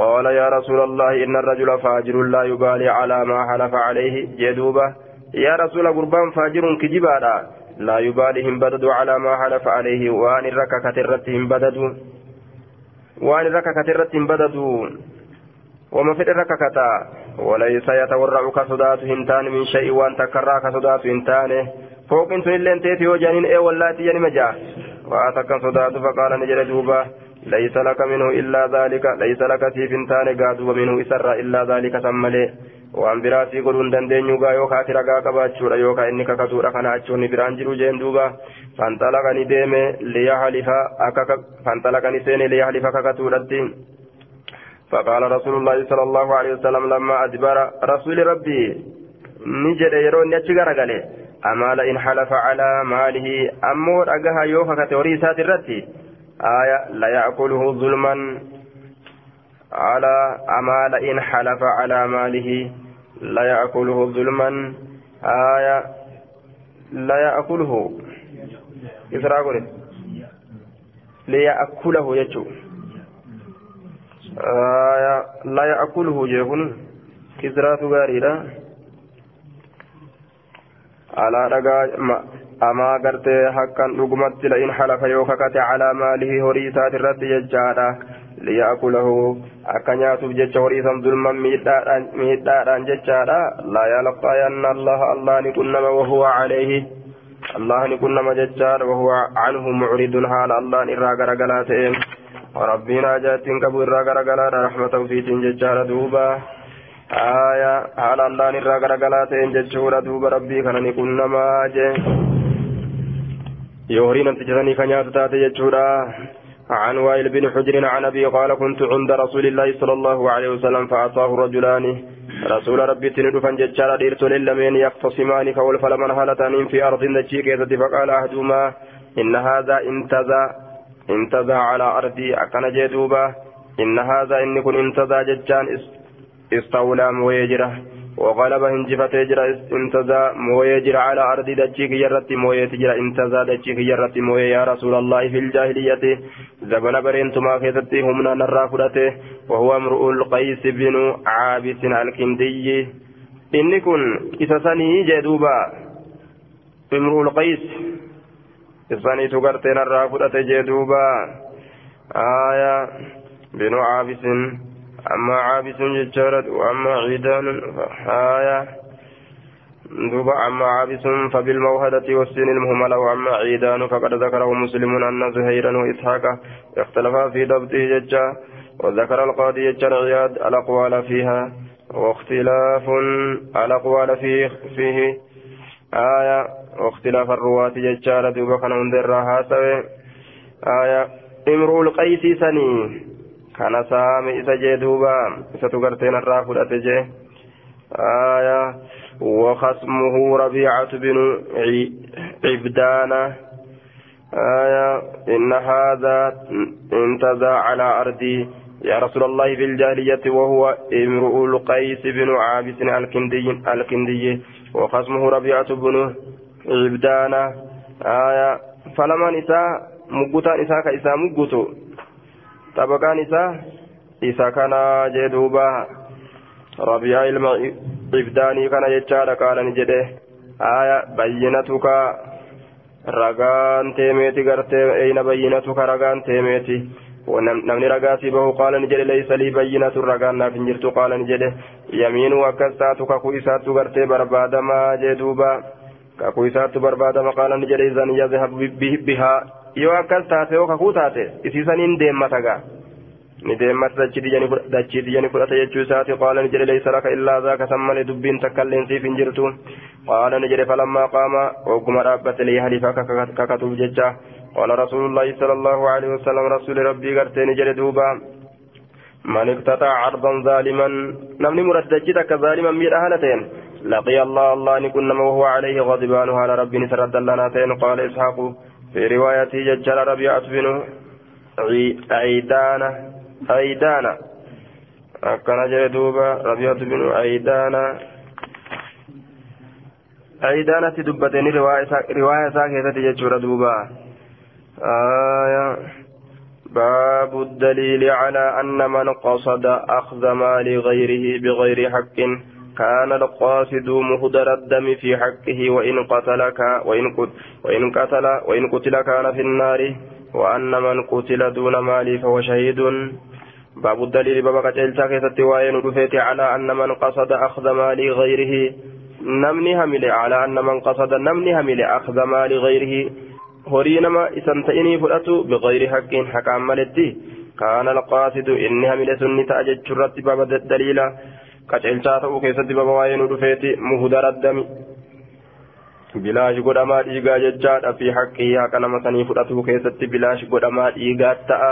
قال يا رسول الله إن الرجل فاجر لا يبالي على ما حلف عليه جدوبة يا رسول قربان فاجر كجبالا لا يبالي هم بددوا على ما حلف عليه. وان الركا كترتهم بددوا. وان الركا كترتهم بددوا. وما في الركا كتا. وليس يتورع كصدات هنتان من شيء. وان تكرى كصدات هنتان. فوق انتو اللي انتيتي وجانين إيه واللاتي يعني مجا واتكا صدات فقال نجل دوبا. ليس لك منه إلا ذلك. ليس لك سيف تان قادوا. منه إسر إلا ذلك سملي وأن براسي قلون دندين يوغا يوكا ترقا قباتشورا يوكا إنك كتورا كان أتشوني بران جرو جين دوبا فانطلقني ديمي ليحلف أكاك فانطلقني سيني ليحلف ككتورتين فقال رسول الله صلى الله عليه وسلم لما أدبر رسول ربي نجد يرون يتشغر قال أما لئن حلف على ماله أمور أقها يوكا كتوري سات الرتي آية لا يأكله ظلما على أما إن حلف على ماله لا يأكله ظلما. آية لا يأكله. إسراء قلت ليأكله يجو. آية لا يأكله جيهن كسرى تغاريرا على رقا أما قرت حقا رقمت لئن حلف يوككت على ماله هريسات الرد يجارا ليأكله. أكنيات بجج هريسا ظلما ميدارا ججارا لا يلقين الله الله نكنما وهو عليه. الله نكنما ججار وهو عنه معرض. حال الله نرى غرغلاتهم. ربنا جاتين الرى غرغلات. رحمة في ججار دوبا. آية. حال الله نرى غرغلاتهم. ججور دوبا. ربي كان نكنما جه يورين أنت جثني تاتي يجورا عن وائل بن حجر عن أبي قال كنت عند رسول الله صلى الله عليه وسلم فأعطاه رجلان. رسول ربي تندفن ججارا ديرت للمين يختصمان كول فلمن هالتان في أرض نجيك فقال أحدهما إن هذا انتزى انتزى على أرضي. أكن جدوبا إن هذا إن كن انتزى ججان. استولى مويجره وغلب هنجفت جرا انتزا موية جرا على أرض دجيك يرت موية جرا انتزا دجيك يرت موية يا رسول الله في الجاهلية. زبن برينتما كيتتي همنا نرى فرته وهو امرؤ القيس بن عابس الكندي. إني كن إسسني جدوبا. امرؤ القيس. إسسني تقرتي نرى جدوبا. آية بن عابس. أما عابس ججارة وأما عيدان فحايا. دوبا أما عابس فبالموهدة والسن المهملة وأما عيدان فقد ذكره مسلم أن زهيرا وإسحاق اختلفا في ضبطه ججا وذكر القاضي ججا عياد الأقوال فيها واختلاف الأقوال فيه, فيه. آية واختلاف الرواة ججارة دوبا كان سوي آية امرؤ القيس سني. Kana saame isa jee duuba isatu garteen irraa fudhate jee. آية وخصمه ربيعة بن عبدان آية إن هذا انتزع على أرضي يا رسول الله في الجاهلية وهو امرؤ القيس بن عابس الكندي الكندي وخصمه ربيعة بن عبدان آية فلما نساء مقتا نساء كإساء مقتو طبقان kana jee duuba rabiyaa ilma ibdaanii kana jechaadha qaalani jedhe aya bayyinatuka ragaan teemeeti gartee eyna bayyinatuka ragaan teemeeti namni ragaa si bahu qaala ni jedhe laysa lii bayyinatu ragaan naaf hin jirtu qaala ni jedhe yamiinuu akkas taatu kakuu isaattu gartee barbaadamaa jee duuba kakuu isaattu barbaadama qaala ni jedhe izan yazhab bihaa yoo akkas taate yoo kakuu taate isiisaniin deemmata gaa ni deemmata dachii tiyyani fudhata jechuu isaati qaala ni jedhe laysa laka illaa zaaka san malee dubbiin takkailleen siif hin jirtu qaala ni jedhe falammaa qaama ogguma dhaabbate liyahlifa kakatuuf jecha قال رسول الله صلى الله عليه وسلم رسول ربي قرتين جل دوبا من اقتطع عرضا ظالما نمني مردجتك ظالما من أهلتين لقي الله الله نكن وهو عليه غضبان على ربي نسرد لنا قال إسحاق في رواية ججل ربيعة بن عيدان عيدان أكن جل دوبا ربيعة بن عيدان عيدانة دبتين رواية ساكتة ججل دوبا. آية. باب الدليل على أن من قصد أخذ مال غيره بغير حق. كان القاصد مهدر الدم في حقه وإن قتلك وإن وإن قتل وإن قتل كان في النار وأن من قتل دون مال فهو شهيد. باب الدليل باب قتل ساكتة وإن رفيت على أن من قصد أخذ مال غيره. نمني همل على أن من قصد نمني همل أخذ مال غيره. isan ta'inii fudhatu biqayri haqqiin haqaan maletti kaana alqaasidu inni hamile sunni ta'a jechuurratti baba daliila qaceelchaa ta'uu keessatti baba waa'ee nu dhufeeti. Muhudara dami bilaash godhamaa dhiigaa jechaadha fi haqqii haqa nama sanii fudhatuu keessatti bilaash godhamaa dhiigaa ta'a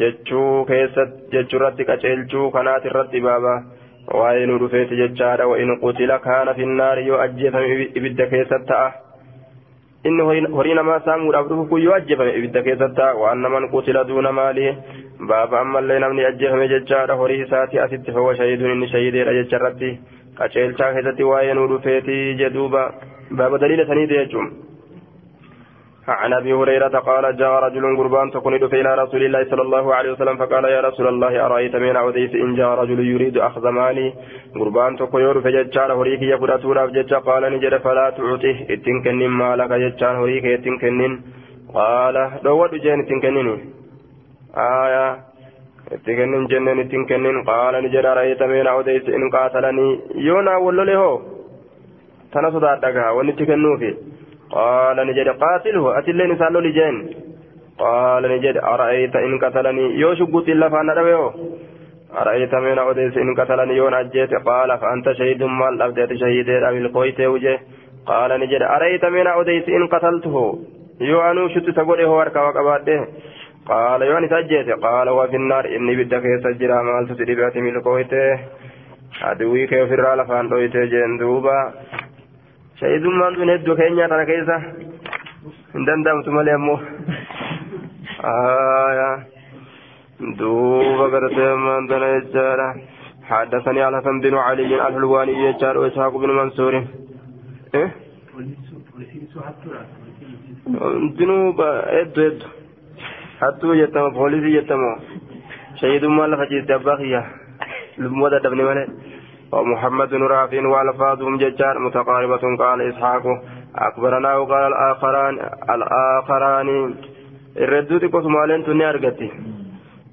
jechuu keessatti jechuurratti qaceelchuu kanaati irratti baba waa'ee nu dhufeeti jechaadha. Wa'in qutila kaana finnaari yoo ajjeefame ibidda keessatti ta'a. Inni horii namaa saamuudhaaf dhufu kun yoo ajjeefame ibidda keessatti waan naman qutila duuna maalii baaba ammallee namni ajjeefame jechaadha horii isaati asitti fawa shahiiduun inni shahiideedha jecha irratti qaceelchaa keessatti waa'ee nuu dhufeetii jedhuuba baaba daliila saniiti jechuun. عن أبي هريرة قال جاء رجل قربان تكون إلى رسول الله صلى الله عليه وسلم فقال يا رسول الله أرأيت من اوديت إن جاء رجل يريد أخذ مالي؟ قربان تكون يور فججار هريك يفرات وراف جج قال نجد فلا تعطيه اتنكن مالك ججار هريك اتنكن قال لو جين اتنكنني آية. اتنكن جنن اتنكن قال نجد أرأيت من اوديت إن قاتلني؟ يونا ولله. تنصدى دغا ونتكنوفي قال نجد قاتله أتلي نسال لجين. قال نجد أرأيت إن قتلني؟ يو شقوت إلا فأنا ربيو أرأيت من أوديس إن قتلني؟ يون أجيت قال فأنت شهيد ما الأبديت شهيد أبي القويت وجه قال نجد أرأيت من أوديس إن قتلته؟ يو أنو شت تقول هو أركا وقباته قال يوني تجيت قال وفي النار إني بدك يسجل ما تسري بأتي من القويت أدوي كيف الرال فان دويت جندوبا shahidummaan tun hedduu keenyaa tana keessa hin danda'amtu malee ammoo. Duuba gartee ammaan tana jechaadha. حدثني على حسن بن علي الحلواني يجار وإسحاق بن منصور جنوب إد إد حتى يتم بوليس يتم شهيد ما لفجيت أباخيا لمودا دبني مالي ومحمد رافع والفاظهم ججار متقاربة قال إسحاق أخبرنا وقال الآخران الآخران. الردود قسمالين تني أرقتي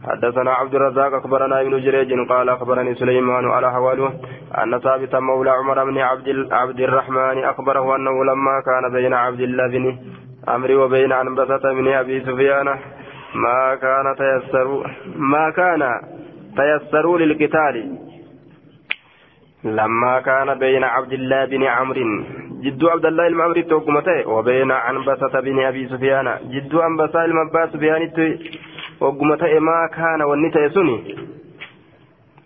حدثنا عبد الرزاق أخبرنا ابن جريج قال أخبرني سليمان على حواله أن ثابت مولى عمر بن عبد عبد الرحمن أخبره أنه لما كان بين عبد الله بن عمرو وبين عنبسة بن أبي سفيان ما كان تيسر ما كان تيسروا للقتال. لما كان بين عبد الله بن عمرو جد عبد الله المعمري توقمته وبين عنبسة بن أبي سفيان جد عنبسة المبا سفيان توقمته ما كان والنتا سني.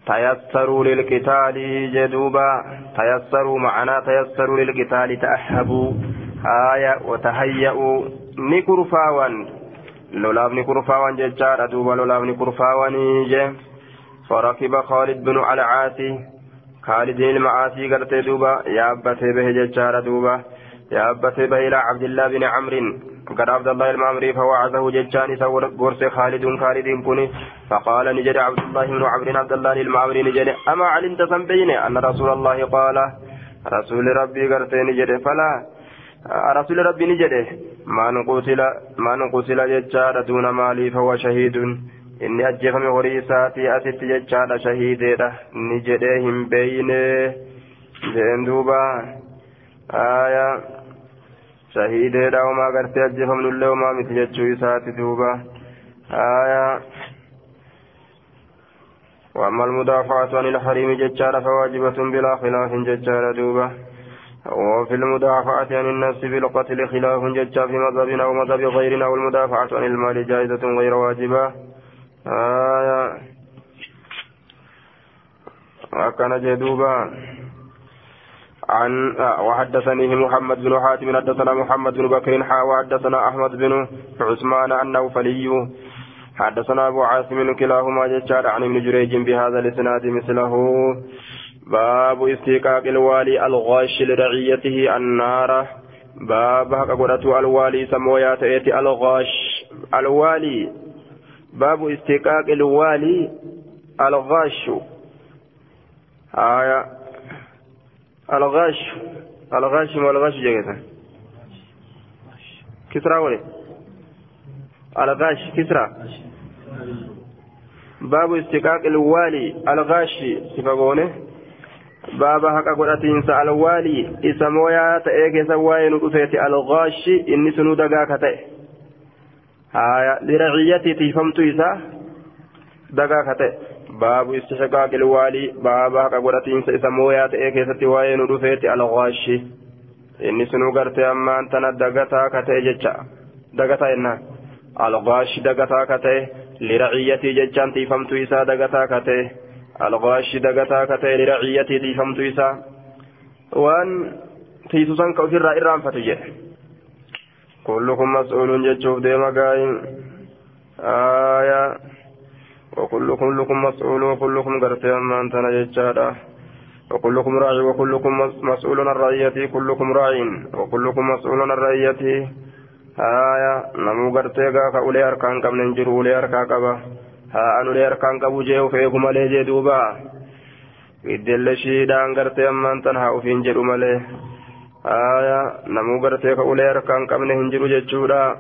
تيسروا للقتال جدوبا تيسروا معنا تيسروا للقتال تأهبوا آية وتهيأوا. نكرفاوان لولاف نكرفاوان ججار دوبا لولاف نكرفاوان فركب خالد بن العاصي خالد المعاصي قالت دوبا يا أبتي به ججار دوبا يا أبتي به إلى عبد الله بن عمرو. قال عبد الله المعمري فوعظه ججان ثور قرص خالد خالد كوني فقال نجد عبد الله بن عمرو عبد الله المعمري نجد أما علمت سنبين؟ أن رسول الله قال رسول ربي قالت نجد. فلا رسول ربي نجد. ما نقتل ما نقتل ججار دون مالي فهو شهيد. Inni ajjeefame horii isaatii asitti jechaadha shahiideedha ni jedhee hin beeyne jeen duuba aya shahiideedha homaa gartee ajjeefamnullee homaa miti jechuu isaati duuba aya وأما المدافعة عن الحريم ججار فواجبة بلا خلاف ججار دوبة وفي المدافعة عن النفس بالقتل خلاف ججار في مذهبنا أو مذهب غيرنا والمدافعة عن المال جائزة غير واجبة آية وكان جدوبا. عن وحدثني محمد بن حاتم حدثنا محمد بن بكر حا وحدثنا أحمد بن عثمان أنه فلي. حدثنا أبو عاصم كلاهما ججار عن ابن جريج بهذا الإسناد مثله. باب استيقاق الوالي الغاش لرعيته النار. باب حق الوالي سمويات الغاش الوالي باب استيقاق الوالي الغاش آية. الغاش الغاش ما الغاش جيتا كسرى ولي الغاش كسرى باب استيقاق الوالي الغاش سفقونه باب حق قرأتين الوالي. إسمويا تأيك سواين رفيت الغاش إني سنو دقاك تأي haya liraciyyatiiti famtu isaa dagaa kate baabu istishaqaaqil waalii baaba haqa godhatiinsa isa mooyaa ta'ee keessatti waa'ee nu dhufeeti alghaashi inni sunuu gartee ammaan tana dagataa katee jecha dagataa jennaan alghaashi dagataa katee liraciyyatii jechaan tiifamtu isaa dagataa katee alghaashi dagataa katee liraciyyatii tiifamtu isaa waan tiisusan ka ofirraa irraanfatu jedhe كلكم مسؤول جتشوف ديما قايم آية. وكلكم لكم مسؤول وكلكم قرتي أما أنت نجتشادا وكلكم راعي وكلكم مسؤول عن رعيته كلكم راع وكلكم مسؤول عن رعيته آية. نمو قرتي قاك أولي أركان قبل ننجر أولي أركان قبا. ها أن أولي أركان قبو جيو فيكم عليه جدوبا إدل شيدان قرتي أما أنت نها أفين جدو مليه آية نمو غرتي كأولي ركان قبل هنجر جتشورا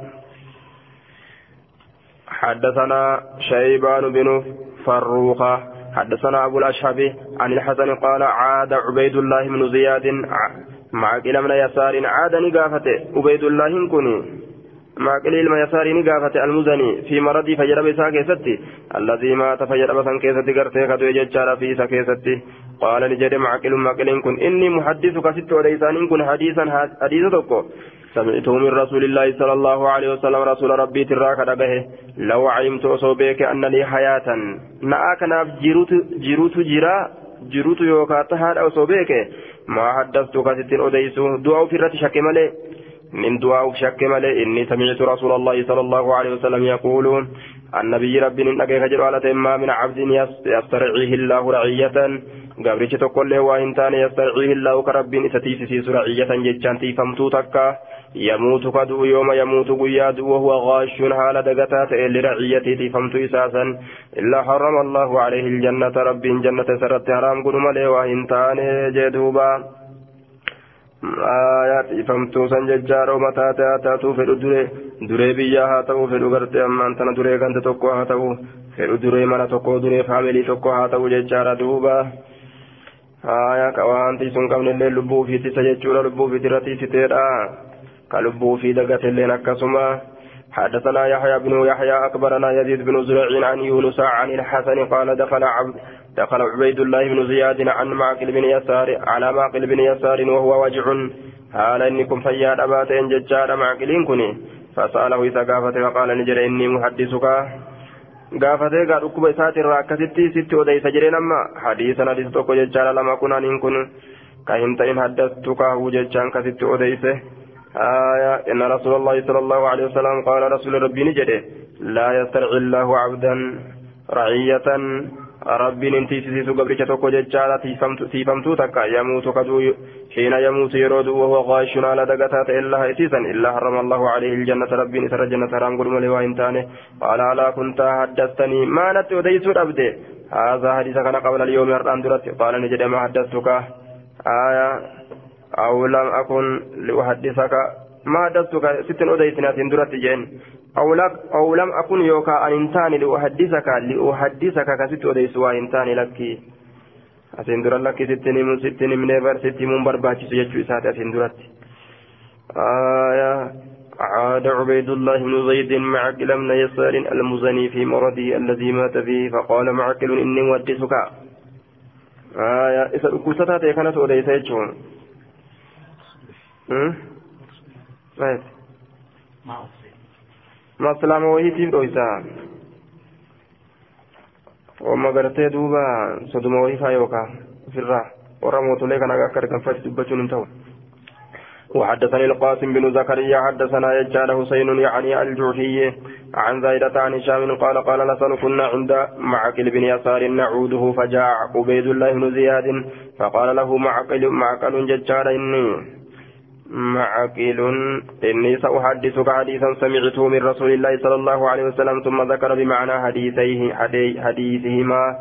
حدثنا شيبان بن فروخة حدثنا أبو الأشهب عن الحسن قال عاد عبيد الله بن زياد مع كلا من يسار عاد نقافته عبيد الله كني ما قليل ما يساري نقافة المزني في مرضي فجرب إسا كيستي. الذي مات فجرب سن كيستي قرتي قدو يججار في إسا كيستي. قال لجد معقل معقل كن إني محدثك ست وليسان كن حديثا حديث تكو سمعته من رسول الله صلى الله عليه وسلم رسول ربي تراك دقه لو علمت أصوبك أن لي حياة. نأك ناف جيروت جيروت جرا جيروت يوكا تهاد أصوبك ما حدثتك ست أديسو. دعو في الرت شك ملي. من دعاء شك ملئ. إني سمعت رسول الله صلى الله عليه وسلم يقول النبي ربي نقي خجر على ما من عبد يسترعيه الله رعية. قبرش تقول له وإن تان يسترعيه الله كرب ستيسيس رعية جتشان تيفمتو تكا. يموت كدو يوم يموت قياد وهو غاش حال دقتات لرعيته تيفمتو إساسا. إلا حرم الله عليه الجنة رب جنة سرت حرام قدم له وإن تان جدوبا. Aayaa ifamtuu san jajjaaroo mataa ta'aa taatu fedhu duree duree biyyaa haa ta'u fedhu gartee ammaan tana duree ganda tokko haa ta'u fedhu duree mana tokko duree faamilii tokko haa ta'u jechaadha duuba aayaa ka waanti sun qabnillee lubbuu ofiitisa jechuudha lubbuu ofiitirra tiisiteedha ka lubbuu ofii dagatelleen akkasuma حدثنا يحيى بن يحيى أكبرنا يزيد بن زريع عن يونس عن الحسن قال دخل عبد دخل عبيد الله بن زياد عن معقل بن يسار على معقل بن يسار وهو وجع. حال إنكم فياد أباتين ججار معقلين كني. فسأله إذا قافت وقال نجر إني محدثك. gaafatee gaa dhukkuba isaatirraa akkasitti sitti odeysa jedheen amma hadiisa hadiisa tokko jechaadha lama kun aniin kun ka hin ta'in haddastu kaahuu jechaan kasitti odeyse آية إن رسول الله صلى الله عليه وسلم قال رسول ربي نجده لا يسترعي الله عبدا رعية ربي ننتي سيسو قبرك توكو ججالة تيفمتو تكا يموت كدو حين يموت يرود وهو غاش على دقتات إلا إتيسا إلا حرم الله عليه الجنة ربي نسر الجنة حرام قل ملي وإنتاني قال ألا كنت حدثتني ما نت وديسو أبدي هذا حديث كان قبل اليوم يرطان درت قال نجد ما حدثتك آية أو لم أكن لأحدثك ما حدثتك ست أديتنا سندرت جين أو, لم أكن يوكا أن انتاني لأحدثك لأحدثك كست أديس وإنتاني لك. أسندر لك ستني من ستني من إبر ستي من برباتي سيجو إسات أسندرت آية عاد عبيد الله بن زيد معقل بن يسار المزني في مرضه الذي مات فيه فقال معقل إني مودسك آية إذا أكوستات كانت أديس يجون. Maslaama wahiitiif dhoysa wamma gartee duuba soduma wahii faa yookaa ofirraa warra mootolee kana akka arganfatti dubbachuun hin ta'u. وحدثني القاسم بن زكريا حدثنا يجعل حسين يعني الجوحي عن زايدة عن هشام قال قال نسأل كنا عند معقل بن يسار نعوده فجاء عبيد الله بن زياد فقال له معقل معقل ججار إني معقل. إني سأحدثك حديثا سمعته من رسول الله صلى الله عليه وسلم ثم ذكر بمعنى حديثيه حديثهما.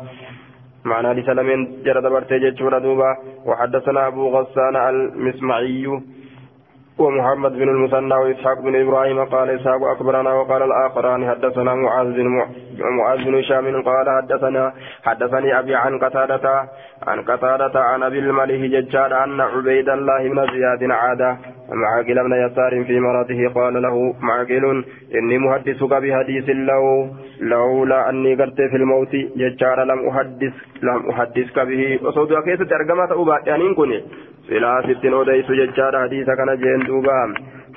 معنى لسلم جرد برتجج دوبا وحدثنا أبو غسان المسمعي. ومحمد بن المثنى وإسحاق بن إبراهيم قال إسحاق أكبرنا وقال الآخران حدثنا معاذ بن معاذ بن هشام قال حدثنا حدثني أبي عن قتادة عن قتادة عن أبي المليه ججار أن عبيد الله بن زياد عاد معقل بن يسار في مرضه قال له معقل إني محدثك بحديث لو لولا أني قرت في الموت ججار لم أحدث لم أحدثك به. وصوت أكيد أرقمت أبا يعني كني silaa sittin odeysu jechaadha hadiisa kana jeen duuba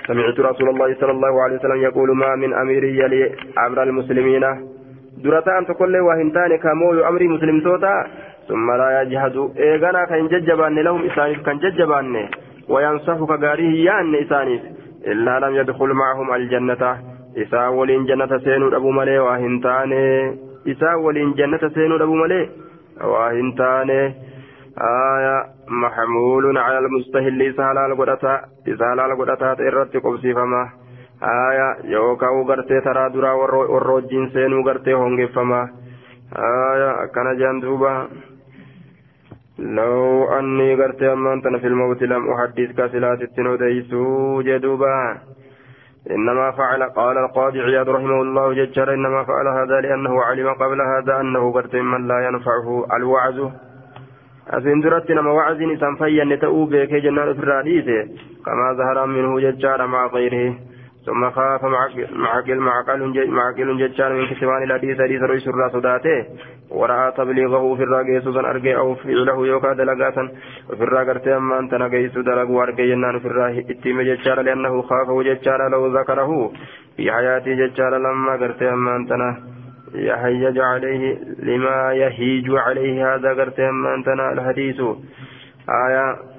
سمعت رسول الله صلى الله عليه وسلم يقول ما من أمير يلي أمر المسلمين. درتان تقول وهنتان كمو أمر مسلم توتا ثم لا يجهد. إيغانا كان ججبان لهم إسانيف كان ججبان وينصف كغاريه يان إسانيف إلا لم يدخل معهم الجنة. إسا ولين جنة سينو أبو ملي وهنتان إسا ولين جنة سينو أبو ملي وهنتان آية محمول على المستهل. سهلال قدتا. سهلال قدتا إرتي قبسي فما. آية يوكاو غرتي ترى درا والروجين سينو غرتي هونغي فما. آية كان جندوبا لو أني غرتي أمانتنا في الموت لم أحدثك سلات التنوديسو جدوبا. إنما فعل قال القاضي عياض رحمه الله ججر إنما فعل هذا لأنه علم قبل هذا أنه غرتي من لا ينفعه الوعز nama wacziin isaan fayyanne ta'uu beekee jennaan ofirraa dhiise kamaa zaharaa minhu jechaadha maa qayrihi ثم خاف معقل معقل معقل ججار من كتمان الحديث حديث رئيس الرا صداته ورأى تبليغه في الراجي سوزن أرجي أو فعله يوكا دلقاتا. وفي الراجرت أما أنت نجيس دلق وأرجي ينان في الراه إتيم ججار لأنه خافه ججار لو ذكره. في حياتي ججار لما قرت أما أنت يهيج عليه لما يهيج عليه. هذا قرت أما أنتنا الحديث. آية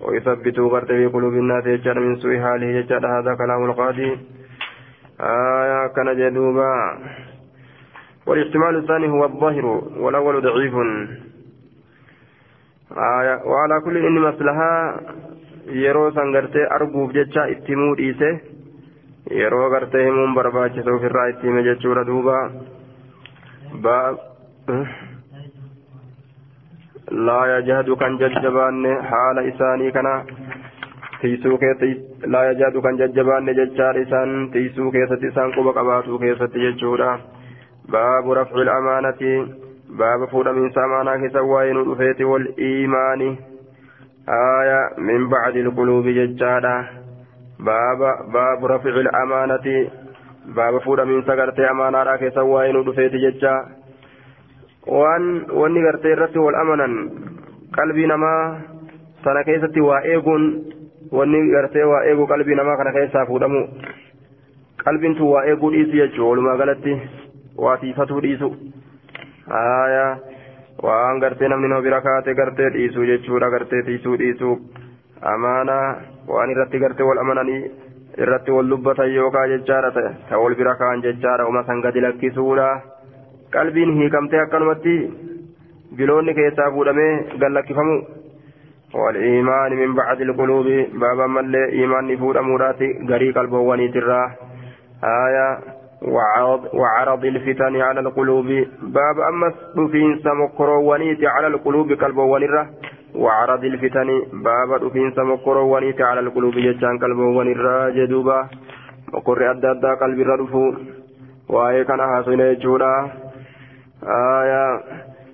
ويثبت قرت في قلوب الناس يجعل من سوء حاله يجعل هذا كلام القاضي. آية كان جدوبا. والإحتمال الثاني هو الظاهر والأول ضعيف. آية وعلى كل إن مصلحة yeroo san gartee arguuf jecha itti himuu dhiise yeroo gartee himuun barbaachisa ofirraa itti hime jechuudha duuba لا يجهد كان ججبان حال إساني كان تيسو لا يجهد كان ججبان ججار إسان. تيسو كيست إسان قبق أباتو كيست ججورا باب رفع الأمانة. باب فود من سامانا كسوين الأفيت والإيمان. آية من بعد القلوب ججارا باب باب رفع الأمانة. fuudhamiinsa gartee amaanaadhaa keessa waa'ee nu dhufeeti jecha waan wanni gartee irratti wal amanan qalbii namaa sana keessatti waa eeguun wanni gartee waa eeguu qalbii namaa kana keessaa fuudhamu qalbiin tun waa eeguu dhiisu jechuudha. Walumaa galatti waa tiifatuu dhiisu. Aayaa waan gartee namni nama bira kaate gartee dhiisuu jechuudha. Gartee tiisuu dhiisuu amaanaa waan irratti gartee wal amananii. irratti wal dubbatan yookaan jechaadha. Ta'e ta wal bira kaan jechaadha. Uma san gadi lakkisuudha qalbiin hiikamtee akkanumatti biloonni keessaa fuudhamee gad lakkifamu والإيمان من بعد القلوب بابا ملي إيمان نفود أمورات غريق البواني ترى آية وعرض, وعرض الفتن على القلوب باب أما في سمكروانيت على القلوب كالبواني وعرض الفتن باب دفين سمكرو ونيت على القلوب جتان قلبه ونرى جدوبا مقر أدى أدى قلب الردفو وآية كان حاصل يجودا آية.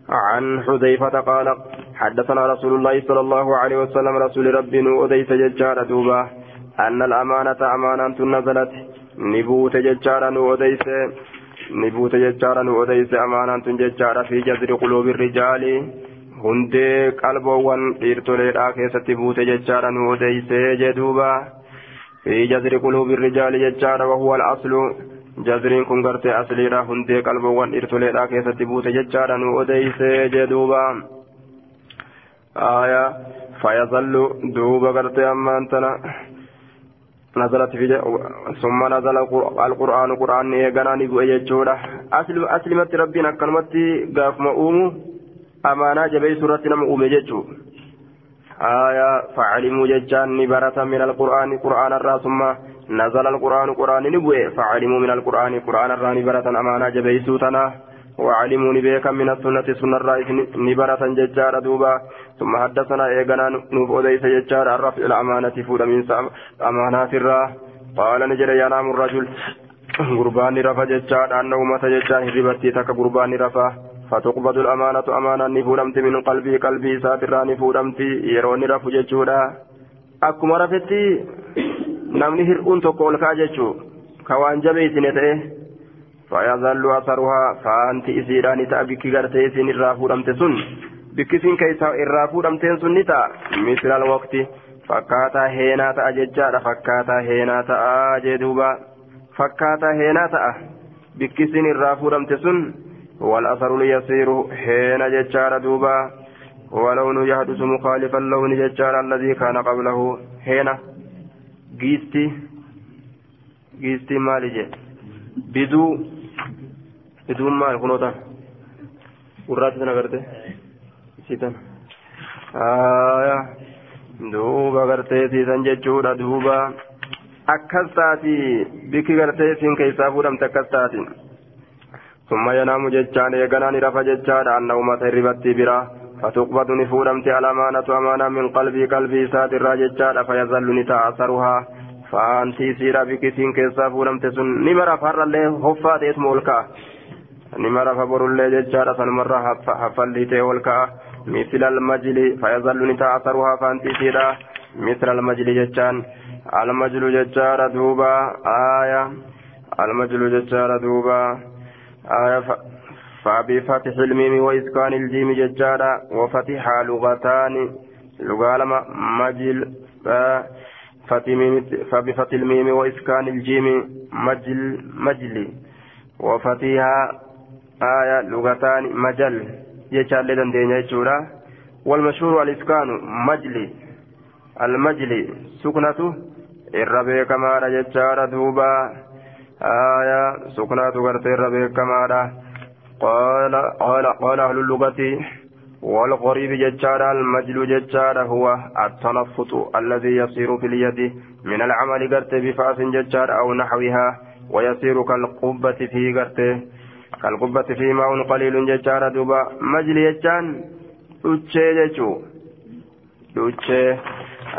عن حذيفة قال حدثنا رسول الله صلى الله عليه وسلم رسول ربي نؤديس ججار دوبا أن الأمانة أمانة نزلت نبوت ججار نؤديس نبوت ججار نؤديس أمانة ججار في جذر قلوب الرجال. hundee qalboowwan dhiirtoleedhaa keessatti buute jechaadha nu odeysee jeduuba fi jazri quluubi rijaali jechaadha wahuwa al-aslu jazriin kun gartee asliidha hundee qalboowwan dhiirtoleedhaa keessatti buute jechaadha nu odeysee jeduuba aya fayazallu duuba gartee ammaan tana نزلت في ثم نزل القرآن قرآن إيغانا نبوء يجودا أسلم أسلمت ربنا كلمت قاف مؤومو أمانة جبي سورة نم أومي جتشو آية فعلموا ججان نبرة من القرآن قرآن الرا ثم نزل القرآن قرآن نبوي فعلموا من القرآن قرآن الرا نبرة أمانة جبي سوتنا وعلموا نبيك من السنة سنة الرئيس نبرة ججار دوبا. ثم حدثنا إيقنا نوب أديس الرفع الأمانة فود من أمانات الرا قال نجري ينام الرجل قربان رفا ججار أنه متى ججار هربتي تك قربان رفا فتقبض الأمانة أمانة نفودمت من قلبي قلبي ساترا نفودمت يروني رفو ججودا أكما رفتي نمني هرؤون تقول كاججو كوان جبيتني تأه فيظل أثرها فأنت إسيراني تأبك غرتي سن الرافودمت سن بكسين كيسا الرافودمت سن نتا مثل الوقت فكاتا هينا تأ ججادا فكاتا هينا تأ جدوبا فكاتا هينا تأ بكسين الرافودمت سن والأثر اليسير حين ججار دوبا ولون يحدث مخالف اللون ججار الذي كان قبله حين جيستي جيستي مالجي بدو بدون مال كنوتا ورات نغرته سيتن آية دوبا غرتي سيتن ججورا دوبا akkas taati bikki gartee isin keessaa fuudhamte akkas taati. ثم ينام ججان يغنان رفا ججان أن أمة الربتي برا فتقبض نفورمت الأمانة أمانة من قلبي قلبي سات الراججان فيظل نتأثرها فأنتي سيرا بكسين كيسا فورمت سن. نمرا فر الله هفا ديت مولكا. نمرا فبر الله ججان سنمرا حفل ليتي ولكا مثل المجل فيظل نتأثرها فأنتي سيرا مثل المجل ججان. المجل ججار دوبا. آية. المجل ججار دوبا. آية فبفتح الميم وإسكان الجيم ججارا وفتح لغتان لغة لما مجل فبفتح الميم وإسكان الجيم مجل مجلي وفتحها آية لغتان مجل ججار لدن دينيا جورا والمشهور الإسكان مجلي المجلي سكنته الربيع كما ججار دوبا آية سكنات غرتي الربيع كما قال قال قال أهل اللغة والغريب ججار المجل ججار هو التنفط الذي يصير في اليد من العمل غرت بفاس ججار أو نحوها ويصير كالقبة في غرت كالقبة في ماء قليل ججار دوبا مجل ججان دutchee jechuu duchee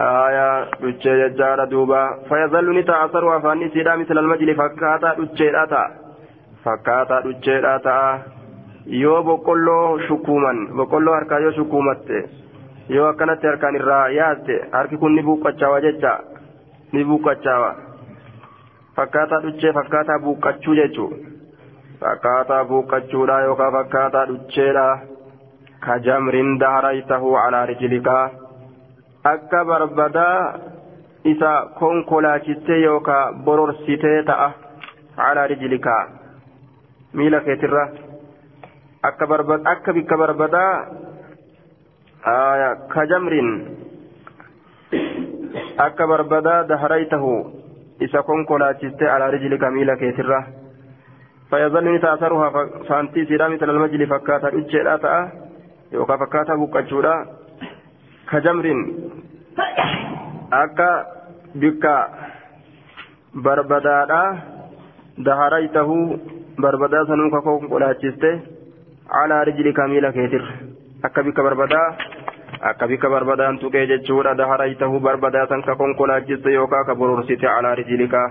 aayaa duchee jechaadha duuba fayyadallu ni ta'a saruu afaan isiidhaa misal almajli fakkaataa ducheedha ta'a. Yoo boqqolloo shukuuman boqqolloo harkaa yoo shukuumatte yoo akkanatti harkaan irraa yaaste harki kun ni buuqqachaawa jecha? Ni buuqqachaawa. Fakkaataa duchee fakkaataa buuqqachuu jechuu fakkaataa buuqqachuudha yookaan fakkaataa ducheedha kajamrin daharaytahu calaa rijlikaa akka barbadaa isa konkolaachistee yookaan bororsitee ta'a calaa rijlikaa miila keetirra akka barbad akka bikka barbadaa kajamrin akka barbadaa daharaytahu isa konkolaachistee calaa rijlika miila keetirra fayyadalli taasaruha faantii siidhaa misal almajli fakkaataa dhucheedhaa ta'a yookaan fakkaataa buqqachuudha kajamrin akka bikka barbadaadha daharaytahu konkolaachiste calaa rijlika miila keetirra akka bikka barbadaa akka bika barbadaan tuqee jechuudha daharaytahu barbadaatan ka konkolaachiste yookaa ka bororsite calaa rijilika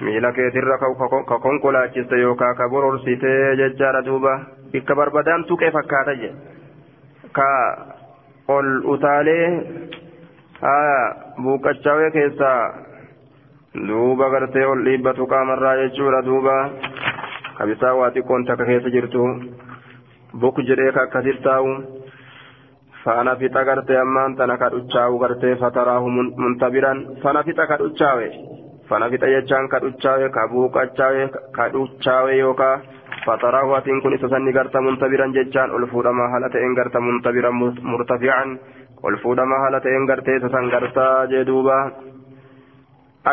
miila keetirra ka konkolaachiste yookaa ka bororsite jechaadha duuba bikka barbadaan tuqee fakkaata je ka ol utaalee haa buuqachaawee keessaa duuba gartee ol dhiibbatu qaamarraa jechuudha duuba kabisaa waa xiqqoon takka keessa jirtu buk jedhee ka akkasitti taa'u faana fixa gartee ammaan tana ka dhuchaa'u gartee fataraahu muntabiran fana fixa ka dhuchaawe fana fixa jechaan ka dhuchaawe ka buuqachaawe ka dhuchaawe yookaa fataraahu atiin kun isa sanni garta muntabiran jechaan ol fuudhamaa haala ta'een garta muntabiran murtafican ol fuudhamaa haala ta'een gartee isa san gartaa jee duuba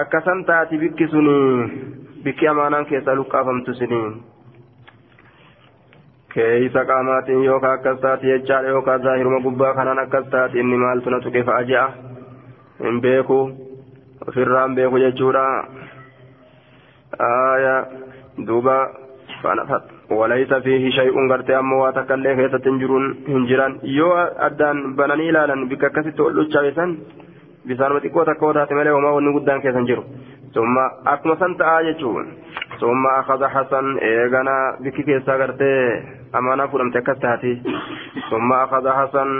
akkasan taati bikki suni bikki amaanaan keessa luqqaafamtu suni keeysa qaamaatiin yookaan akkas taati jechaadha yookaan zaahiruma gubbaa kanaan akkas taati inni maaltu na tuqe fa'a je'a hin beeku ofirraan beeku jechuudha duuba walaysa fiihi shay'un gartee ammoo waa takka illee keessatti hin jiruun hin jiran yoo addaan bananii homaa wanni guddaan keessa hin jiru summa akkuma san ta'aa jechuun summa akaza hasan eegana bikki keessaa gartee amaanaa fudhamte akkas taati summa akaza hasan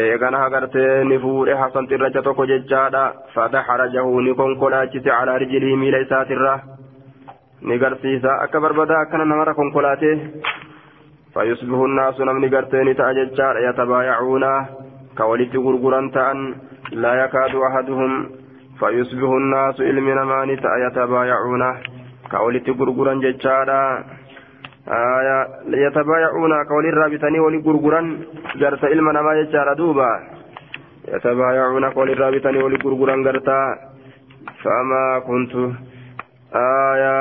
eegana agartee ni fuudhe hasan xirracha tokko jechaadha fadaxarajahu ni konkolaachise calaa rijilii miila isaatirra ni garsiisa akka barbadaa akkana namarra konkolaatee فيصبح الناس نمني قرتين تأججار يتبايعون كولت غرغرا تأن لا يكاد أحدهم فيصبح الناس علمنا ما يتبايعون كولت غرغرا ججارا آية يتبايعون كول الرابطاني ولي غرغرا قرت علمنا ما ججارا دوبا. يتبايعون كول الرابطاني ولي غرغرا قرتا فما كنت آية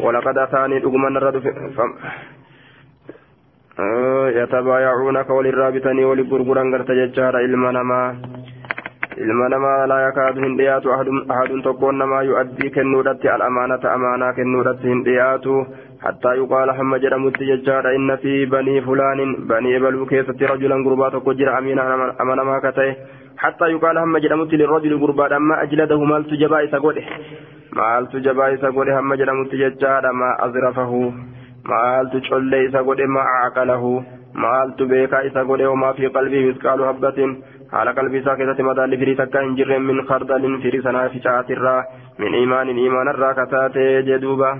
ولقد أتاني أقمن الرد يتبايعون كول الرابطاني ولي غرغرا قرتا ججارا علمنا ما ilma namaa laa yakaadu hin dhiyaatu ahadun tokkoon namaa yu'addii kennuudhatti al'amaanata amaanaa kennuudhatti hin dhiyaatu hattaa yuqaala hamma jedhamutti jechaadha inna fi banii fulaanin banii ebaluu keessatti rajulan gurbaa tokko jira amiina amanamaa ka ta'e hattaa yuqaala hamma jedhamutti lirrajuli gurbaadha amma ajladahu maaltu jabaa isa godhe maaltu jabaa isa godhe maaltu collee isa godhe maa aqalahu maaltu beekaa isa godhe homaa fi qalbii misqaalu habbatin haala qalbii isaa keessatti madaalli firii takka hin jirre min khardalin firii sanaa ficaatirraa min imaanin imaanarraa kataatee jedhuuba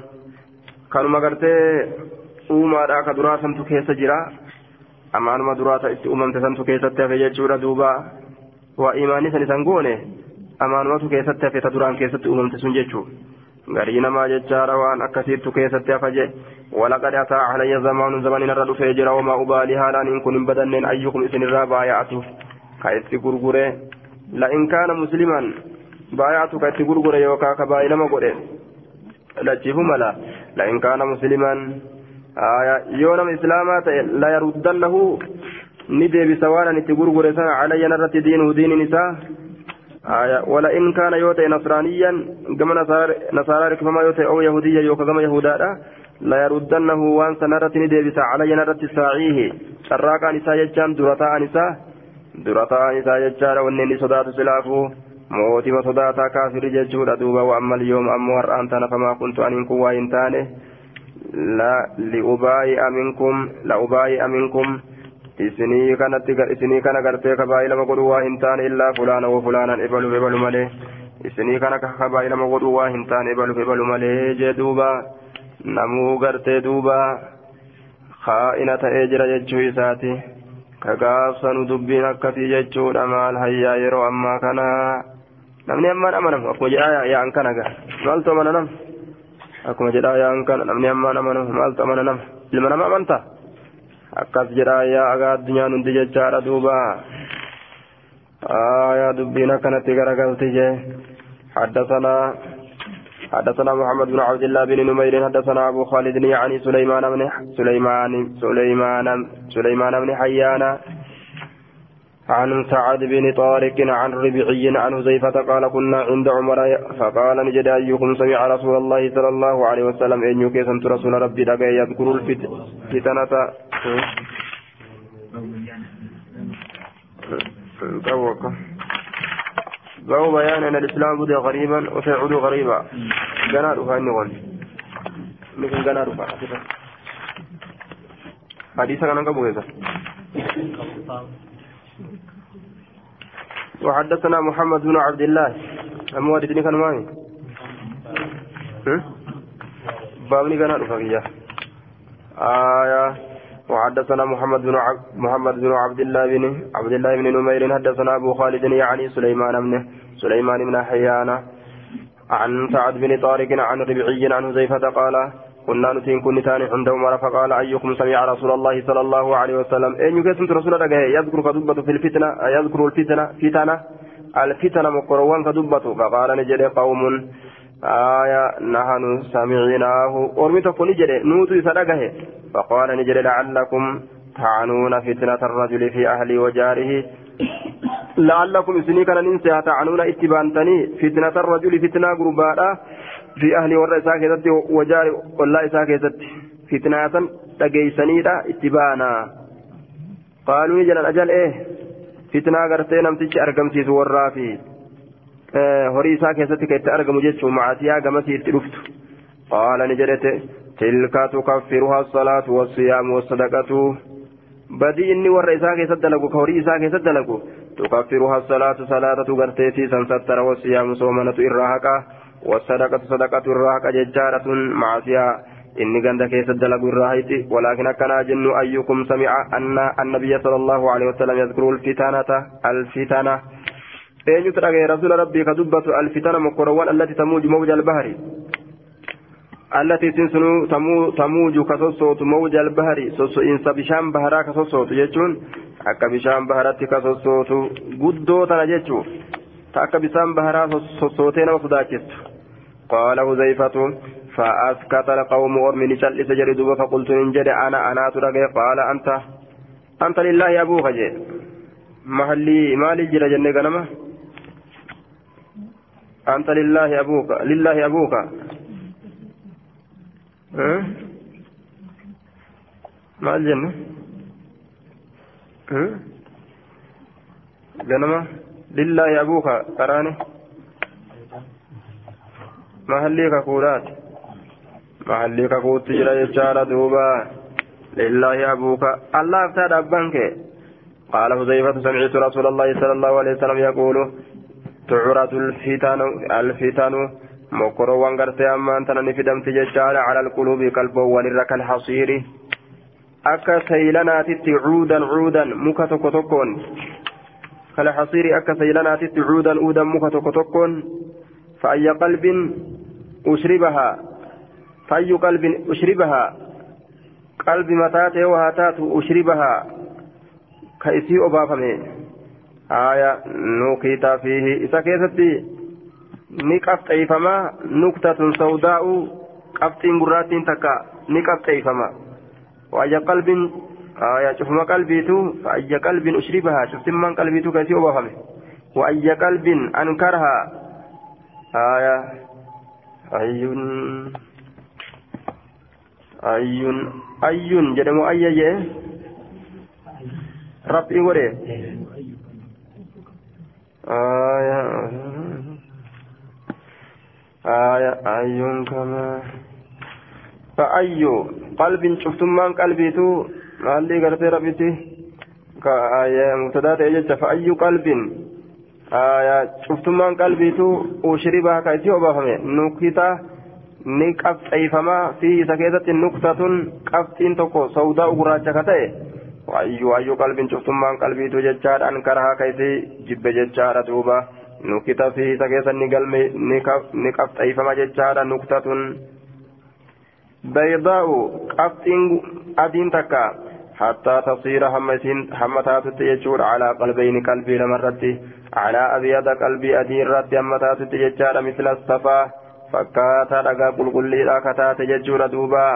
kanuma gartee uumaadhaa ka duraa santu keessa jira amaanuma duraa ta itti uumamte santu keessatti hafe jechuudha duuba waa imaanii san isan goone amaanumatu keessatti hafe ta duraan keessatti uumamte sun jechuu namaa jechaadha waan akkasiittu keessatti hafa je ولقد أتى علي زمان زمن الرد فيجرى وما أبالي هالا إن كن بدن أيكم إذن الرابع يأتوا كايتي غرغره لئن كان مسلما بايعت كايتي غرغره يوكا كباي لما غره لجيه ملا لئن كان مسلما آية يونم إسلاما لا يردنه ندي بسوانا نتي غرغره علي نرت دينه دين نساء ولئن كان يوتي نصرانيا كما نصارى ركفما يوتي أو يهوديا يوكا كما يهودا لا يردنه وان سنرت ندي بس علي نرت ساعيه شراكا نساء يجان درتا نساء jechaadha wanni inni sodaatu silaafuu mootima sodaataa kaafiri jechuudha duuba wa'ammal yoom ammoo har'aan tana famaa kuntu aniin kun waa hin taane li'ubaayi'a minkum la'ubaayi'a minkum isinii kanatti isinii kana gartee kabaayii lama godhuu waa hin taane illaa fulaana wa fulaanan ebaluuf ebalu malee isinii kana kabaayii lama godhuu waa hin taane ebaluuf ebalu malee jee duuba namuu gartee duuba kaa'ina ta'ee jira jechuu isaati. kagaafsanu dubbiin akkasii jechuudha maal hayyaa yeroo ammaa kana namni ammaan amanamu akkuma jedhaa yaa'an kana gaa maaltu amana nama akkuma jedhaa yaa'an kana namni ammaan amanamu maaltu amana nama ilma nama amanta akkas jedhaa yaa'a addunyaan hundi jechaadha duuba. Aayaa dubbiin akkanatti garagalti jee. حدثنا حدثنا محمد بن عبد الله بن نمير حدثنا ابو خالد يعني سليمان بن سليمان سليمان سليمان بن حيان عن سعد بن طارق عن ربيعي عن حذيفة قال كنا عند عمر فقال نجد أيكم سمع رسول الله صلى الله عليه وسلم إن يكيسنت رسول ربي لقى يذكر الفتنة توقع باب بيان أن الإسلام بدأ غريبا وسيعود غريبا. جنار فاني قول. لكن جنار حديثا كان قبل وحدثنا محمد بن عبد الله. الموالدين كان معي بابني كان رفقية آية. وحدثنا محمد بن عب محمد بن عبد الله بن عبد الله بن نمير. حدثنا أبو خالد يعني سليمان بن سليمان بن حيان. عن سعد بن طارق عن ربعي عن حذيفة قال كنا نتين كن تاني عند عمر فقال أيكم سمع رسول الله صلى الله عليه وسلم. أين يقسم رسول الله يذكر كدبة في الفتنة يذكر الفتنة فتنة الفتنة مقروان كدبة فقال نجد قوم آية نحن سمعناه. أرمي تكون نجد. نوتو سرقه فقال نجد لعلكم تعنون فتنة الرجل في أهله وجاره. لعلكم سني كان ننسى تعنون اتبانتني فتنة الرجل فتنة قرباء. في أهل ورى إساء كيست وجار والله إساء كيست فتنة تجيسني اتبانا قالوا يجل الأجل إيه فتنة قرتين نمتج أرقمتيس ورى في horii isaa keessatti kan itti argamu jechuun macaasiyaa gamasii itti dhuftu qaala ni jedhete tilka tukaffiruha salaatu wasiyaamu wasadaqatu badii inni warra isaa keessatti dalagu ka horii isaa keessatti dalagu tukaffiruha salaatu salaatatu garteetii san sattara wasiyaamu soomanatu irraa haqa macaasiyaa inni ganda keessatti dalagu irraa hayti walaakin akkanaa jennu ayyukum samica anna annabiyya sala allahu alehi wasalam yadkuru alfitanata alfitana eenyutu dhagaye rasuula rabbii ka dubbatu alfitana mokkorowwan allati tamuuju mawja albahari allati isin sunu tamuuju ka sossootu mawja albahari sosso'iinsa bishaan baharaa ka sossootu jechuun akka bishaan baharatti ka sossootu guddoo tana jechuu ta akka bishaan baharaa sossootee nama sodaachistu qaala huzayfatu فأسكت القوم أرمي نشلس جردوا فقلت إن جد أنا أنا ترقي. قال أنت أنت لله أبوك جي محلي مالي جرى جنة غنمة؟ أنت لله أبوك لله أبوك. أه؟ ما الجنة أه؟ جنما لله أبوك تراني؟ محلي كقولات محلي كقول تجرى يجار دوبا لله أبوك الله افتاد أبانك قال حذيفة سمعت رسول الله صلى الله عليه وسلم يقول تعرض الفتن الفتن مكرو وانغرتي أما أنت نفدمت ججال على القلوب قلب ونرك الحصير أكا سيلناتي عودا عودا مكا تكتكون كالحصير أكا سيلناتي عودا عودا مكا تكتكون فأي قلب أشربها. فأي قلب أشربها؟ قلب متاته وهاتات أشربها. كأسي أبافمه آية نوكيتا فيه. إذا كيستي نقفطيفما نكتة سوداء. قفطين قراتين تكا. نقفطيفما وأي قلب؟ آية شوفما قلبيتو. فأي قلب أشربها. شفت من قلبيتو كيسي وبفمه وأي قلب أنكرها. آية أي أي أي جدمو أي ربي وري آية آية أي كما فأي قلب شفتمان قلبيتو مالي قرتي ربيتي كآية مبتدا تيجت فأي قلب آية شفتمان قلبيتو أشربها كايتي وبافمي نكتا ni qabxeeyfamaa fi isa keessatti nuktatun qabxiin tokko sawdaa gurraacha ka ta'e waayyu waayyu qalbiin cuftummaan qalbiitu jechaadhaan karahaa kaysee jibbe jechaadha duuba nukita fi isa keessa ni galme ni qabxeeyfama jechaadha nuktatun baydaa'u qabxiin adiin takka حتى تصير همتين همتات تيجور على قلبين قلبي لمرتي على أبيض قلبي أدين رد همتات تيجار مثل الصفا فكاتا لقا قل قل لي أكتات تيجور دوبا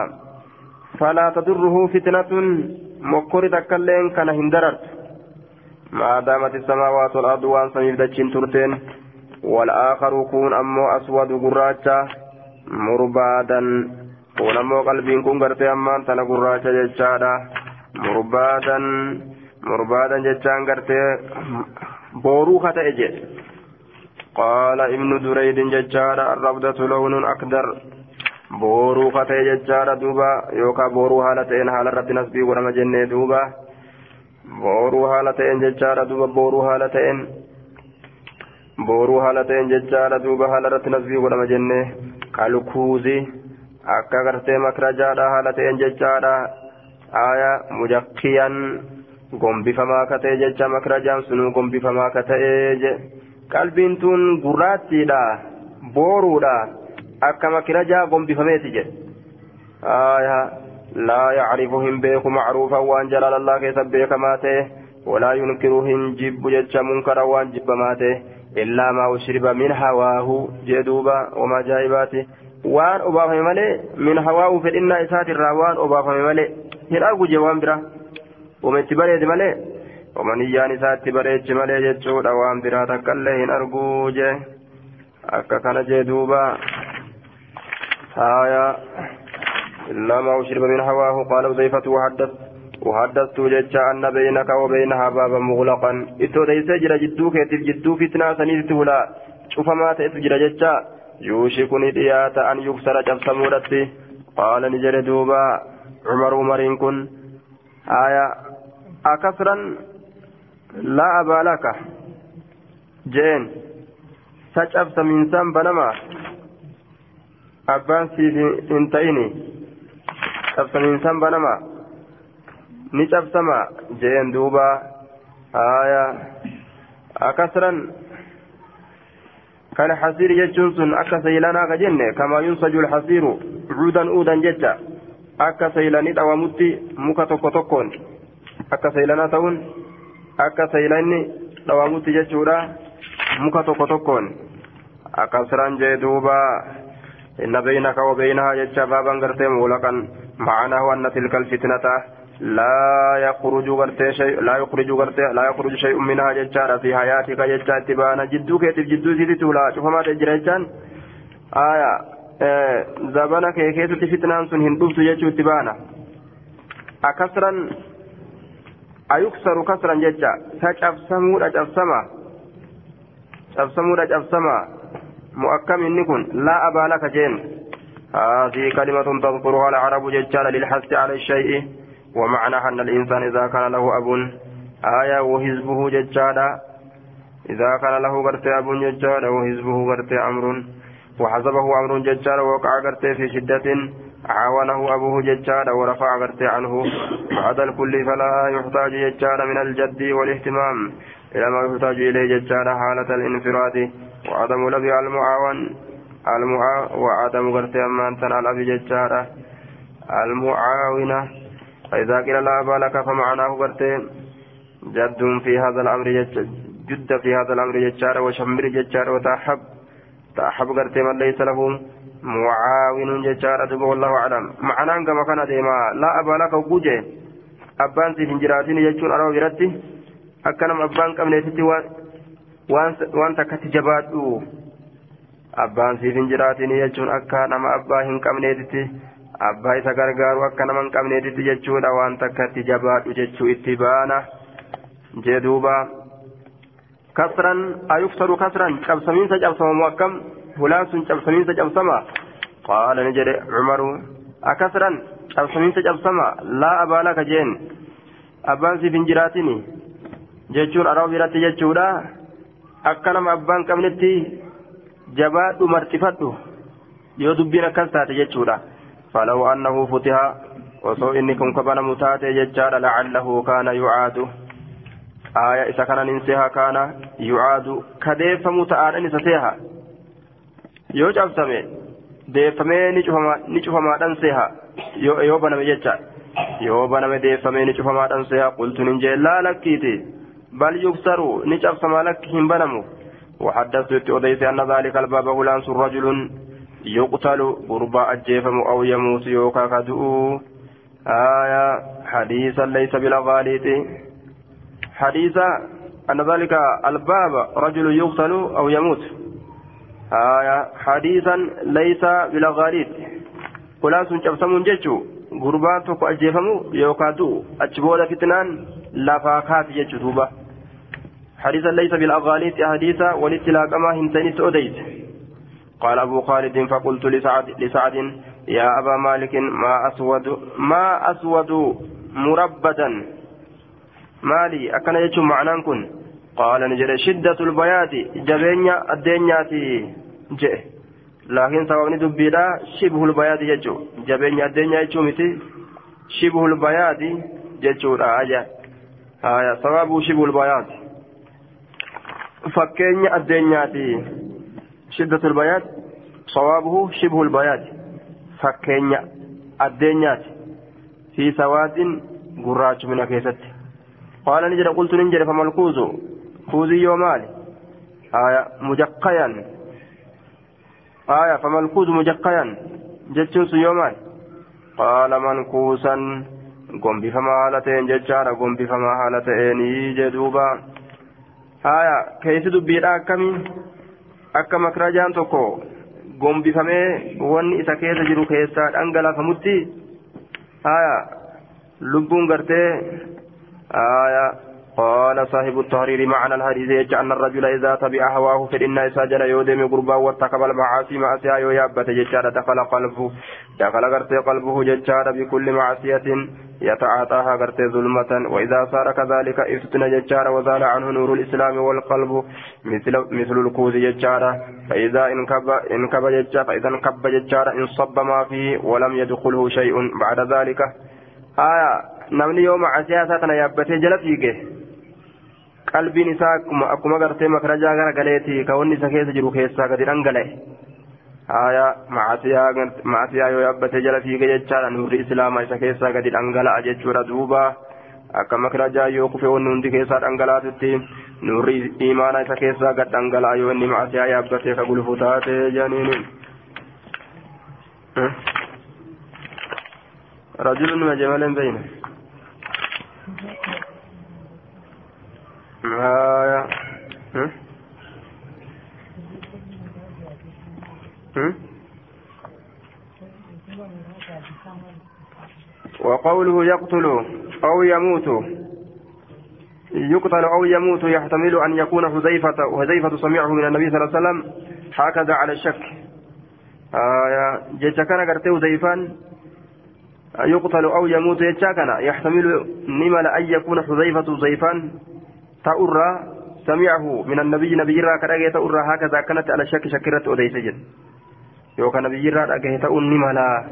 فلا تضره فتنة مكر تكلين كان هندرت ما دامت السماوات والأرض وأن سميف دجين ترتين والآخر كون أمو أسود قراتا مربادا كون أمو قلبين كون قرتي أمان تنا قراتا ججارا murbaadan murbaadan jechaan gartee بورو كتأجي قال ابن دريد ججار الربدة لون أكدر بورو كتأ ججار دوبا يوكا بورو هالتين هال رب نسبي ورم جنة دوبا بورو هالتين ججار دوبا بورو هالتين بورو هالتين ججار دوبا هال رب نسبي ورم جنة كالكوزي akka gartee makrajaadha haala ta'een jechaadha. aya mujakkiyan gombifamaa ka ta'e jecha makrajaan sunuu gombifamaa ka ta'e je. Qalbiin tun gurraattiidha booruudha akka makrajaa gombifameeti je. Aya laa yacrifu hin beeku macruufan waan jalaalallaa keessa beekamaa ta'e walaa yunkiru hin jibbu jecha munkara waan jibbamaa ta'e illaa maa ushriba min hawaahu jee duuba wamaa jaa'ibaati. Waan obaafame malee min hawaa'u fedhinnaa isaatirraa waan obaafame malee hin argu jee waan bira wama itti bareede malee wama niyyaan isaa itti bareechi malee jechuudha waan biraa takkallee hin arguu jee akka kana jee duuba haaya illaa maa ushriba min hawaahu qaala udayfatu وحدث وحدثت ججا أن بينك وبينها بابا مغلقا إتو ليس جرى جدوك يتف جدو فتنة سنيت ولا شوف ما تأتجرى ججا يوشكني ديات أن يكسر جبسمورتي قال نجر دوبا. عمر عمر كن. آية. أكسرا لا أبا لك. جين. سجبس من سام بنما. أبان سيدي انتيني. سجبس من سام بنما. ni cabsama jeen duuba aya sun akka saylanaa ka jenne kamaa yunsaju lhasiiru cuudan uudan jecha akka saylanii dhawamutti muka tokko tokkoon akka saylanaa ta'uun akka saylanni dhawamutti jechuudha muka tokko tokkoon akasran jee duuba inna beynaka wa beynahaa jecha baaban gartee muulaqan معناه أن تلك الفتنة لا يخرج غرتي شيء لا يخرج غرتي لا يخرج شيء منها ججارة في حياتك ججا تبانا. جدوك جدو سيدي تولا. شوف ما تجري جان آية. آه زبانا كيكيت فتنان سن هندوب تججو تبانا. أكسرا أيكسر كسرا ججا سجف سمود أجف سما أجف سمود أجف سما مؤكم إنكن. لا أبا لك جين. هذه كلمة تذكرها العرب ججال للحث على الشيء. ومعناها أن الإنسان إذا كان له أب آية وحزبه ججالا. إذا كان له قرت أب ججالا وحزبه قرت أمر. وحسبه أمر ججالا ووقع قرت في شدة. عاونه أبوه ججالا ورفع قرت عنه. بعد الكل فلا يحتاج ججالا من الجد والاهتمام. إلى ما يحتاج إليه ججالا حالة الانفراد. وعدم لبي المعاون. المعا وعدم قرت أمان تنال أبي ججالا. المعاونة. فإذا قيل لا أبا لك فمعناه قرتي جد في هذا الأمر جد في هذا الأمر ججار وشمر ججار وتأحب تأحب قرتي من ليس له معاون ججار دب والله أعلم معناه كما كان ديما لا أبا لك وجوجه أبان في فنجراتين يجون أرى برتي أكنم أبان كم نيتي وان تكت جبادو أبان في فنجراتين يجون أكنم أبا كم نيتي abbaa isa gargaaru akka nama hin qabneetitti jechuudha waan takka itti jabaadhu jechuu itti baana jee duuba kasran ayuksaru kasran cabsamiinsa cabsamamu akkam hulaan sun cabsamiinsa cabsama qaala ni jedhe cumaru akasran cabsamiinsa cabsama laa abaalaka jeen abbaan siif hin jiraatini jechuun arawa biratti jechuudha akka nama abbaan qabnetti jabaadhu marxifadhu yoo dubbiin akkas taate jechuudha فلو أنه فتح وصو إني كن كبن متاتي ججال لعله كان يعاد آية إذا كان ننسيها كان يعاد كديف متآل نسيها يوجب سمي deeffamee ni cufamaadhaan seha yoo baname jecha yoo baname deeffamee ni cufamaadhaan seha qultu nin jee laa lakkiiti bal yuksaru ni cabsamaa lakki hin banamu وحدثت أوديس أن ذلك الباب غلان رجل يقتل قربا أجيفم أو يموت يوكا كدؤ آية حديثا ليس بالغاليط حديثا أن ذلك الباب رجل يقتل أو يموت آية حديثا ليس بالغاليط سنجبسم جيتشو gurbaan tokko ajjeefamu yookaan du'u. Achi booda fitnaan lafaa kaati jechuu duuba. حديثا ليس بالأغاليط حديثا والاتلاق ما هنتنت أديت قال أبو خالد فقلت لسعد, لسعد يا أبا مالك ما أسود ما أسود مربدا مالي أكن يجو معنى كن قال نجد شدة البياض جبينيا الدنياتي جئ لكن سببني دبيدا شبه البياض يجو جبينيا الدنيا يجو متي شبه البياض يجو آية آية سبب شبه البياض fakkeenya addeenyaati شدة البيات صوابه شبه البيات فكينيا الدينيات في سواد قراج من كيست قال نجر قلت نجر فما الكوز كوزي يومالي آية مجقيا آية فما الكوز مجقيا جتشوس يومالي قال منكوسا gombifamaa haala ta'een jechaadha gombifamaa haala ta'een jedhuuba haya keessi dubbiidha akkamiin akka makrajaan tokko gombifamee wanni isa keessa jiru keessaa dhangalaafamutti haya lubbuun gartee haya قال صاحب التحرير معنى الحديث يجعل أن الرجل إذا تبع هواه فإن إساجل يودم قربا وارتكب المعاصي معصية يويابة ججارة دخل قلبه. دخل قرتي قلبه ججارة بكل معصية يتعاطاها قرتي ظلمة. وإذا صار كذلك افتتن ججارة وزال عنه نور الإسلام والقلب مثل مثل الكوز ججارة فإذا انكب انكب ججارة فإذا انكب ججارة انصب ما فيه ولم يدخله شيء. بعد ذلك آية نمني يوم عسيا ساتنا يابتي جل فيك qalbiin isaa akkuma gartee makarajaa gara galeeti ka wanni isa keessa jiru keessaa gadi dhangala'e haya macasiyaa yoo yaabbatee jala fiige jechaadha nurri islaamaa isa keessaa gadi dhangala'a jechuudha duuba akka makarajaa yoo kufe wanni hundi keessaa dhangalaatutti nurri imaana isa keessaa gad dhangala'a yoo inni macasiyaa yaabbatee ka gulfu taate janiin رجل مجمل بينه آية. وقوله يقتل أو يموت. يقتل أو يموت يحتمل أن يكون حذيفة حذيفة سمعه من النبي صلى الله عليه وسلم هكذا على الشك. آية. جيتش كان قرتي حذيفان يقتل أو يموت يتشاكنا يحتمل نمل أن يكون حذيفة حذيفان تأرى سمعه من النبي نبي را كرأي تأرى هكذا كانت على شك شكرة أديس جد يوكا نبي را أجه تأني ملا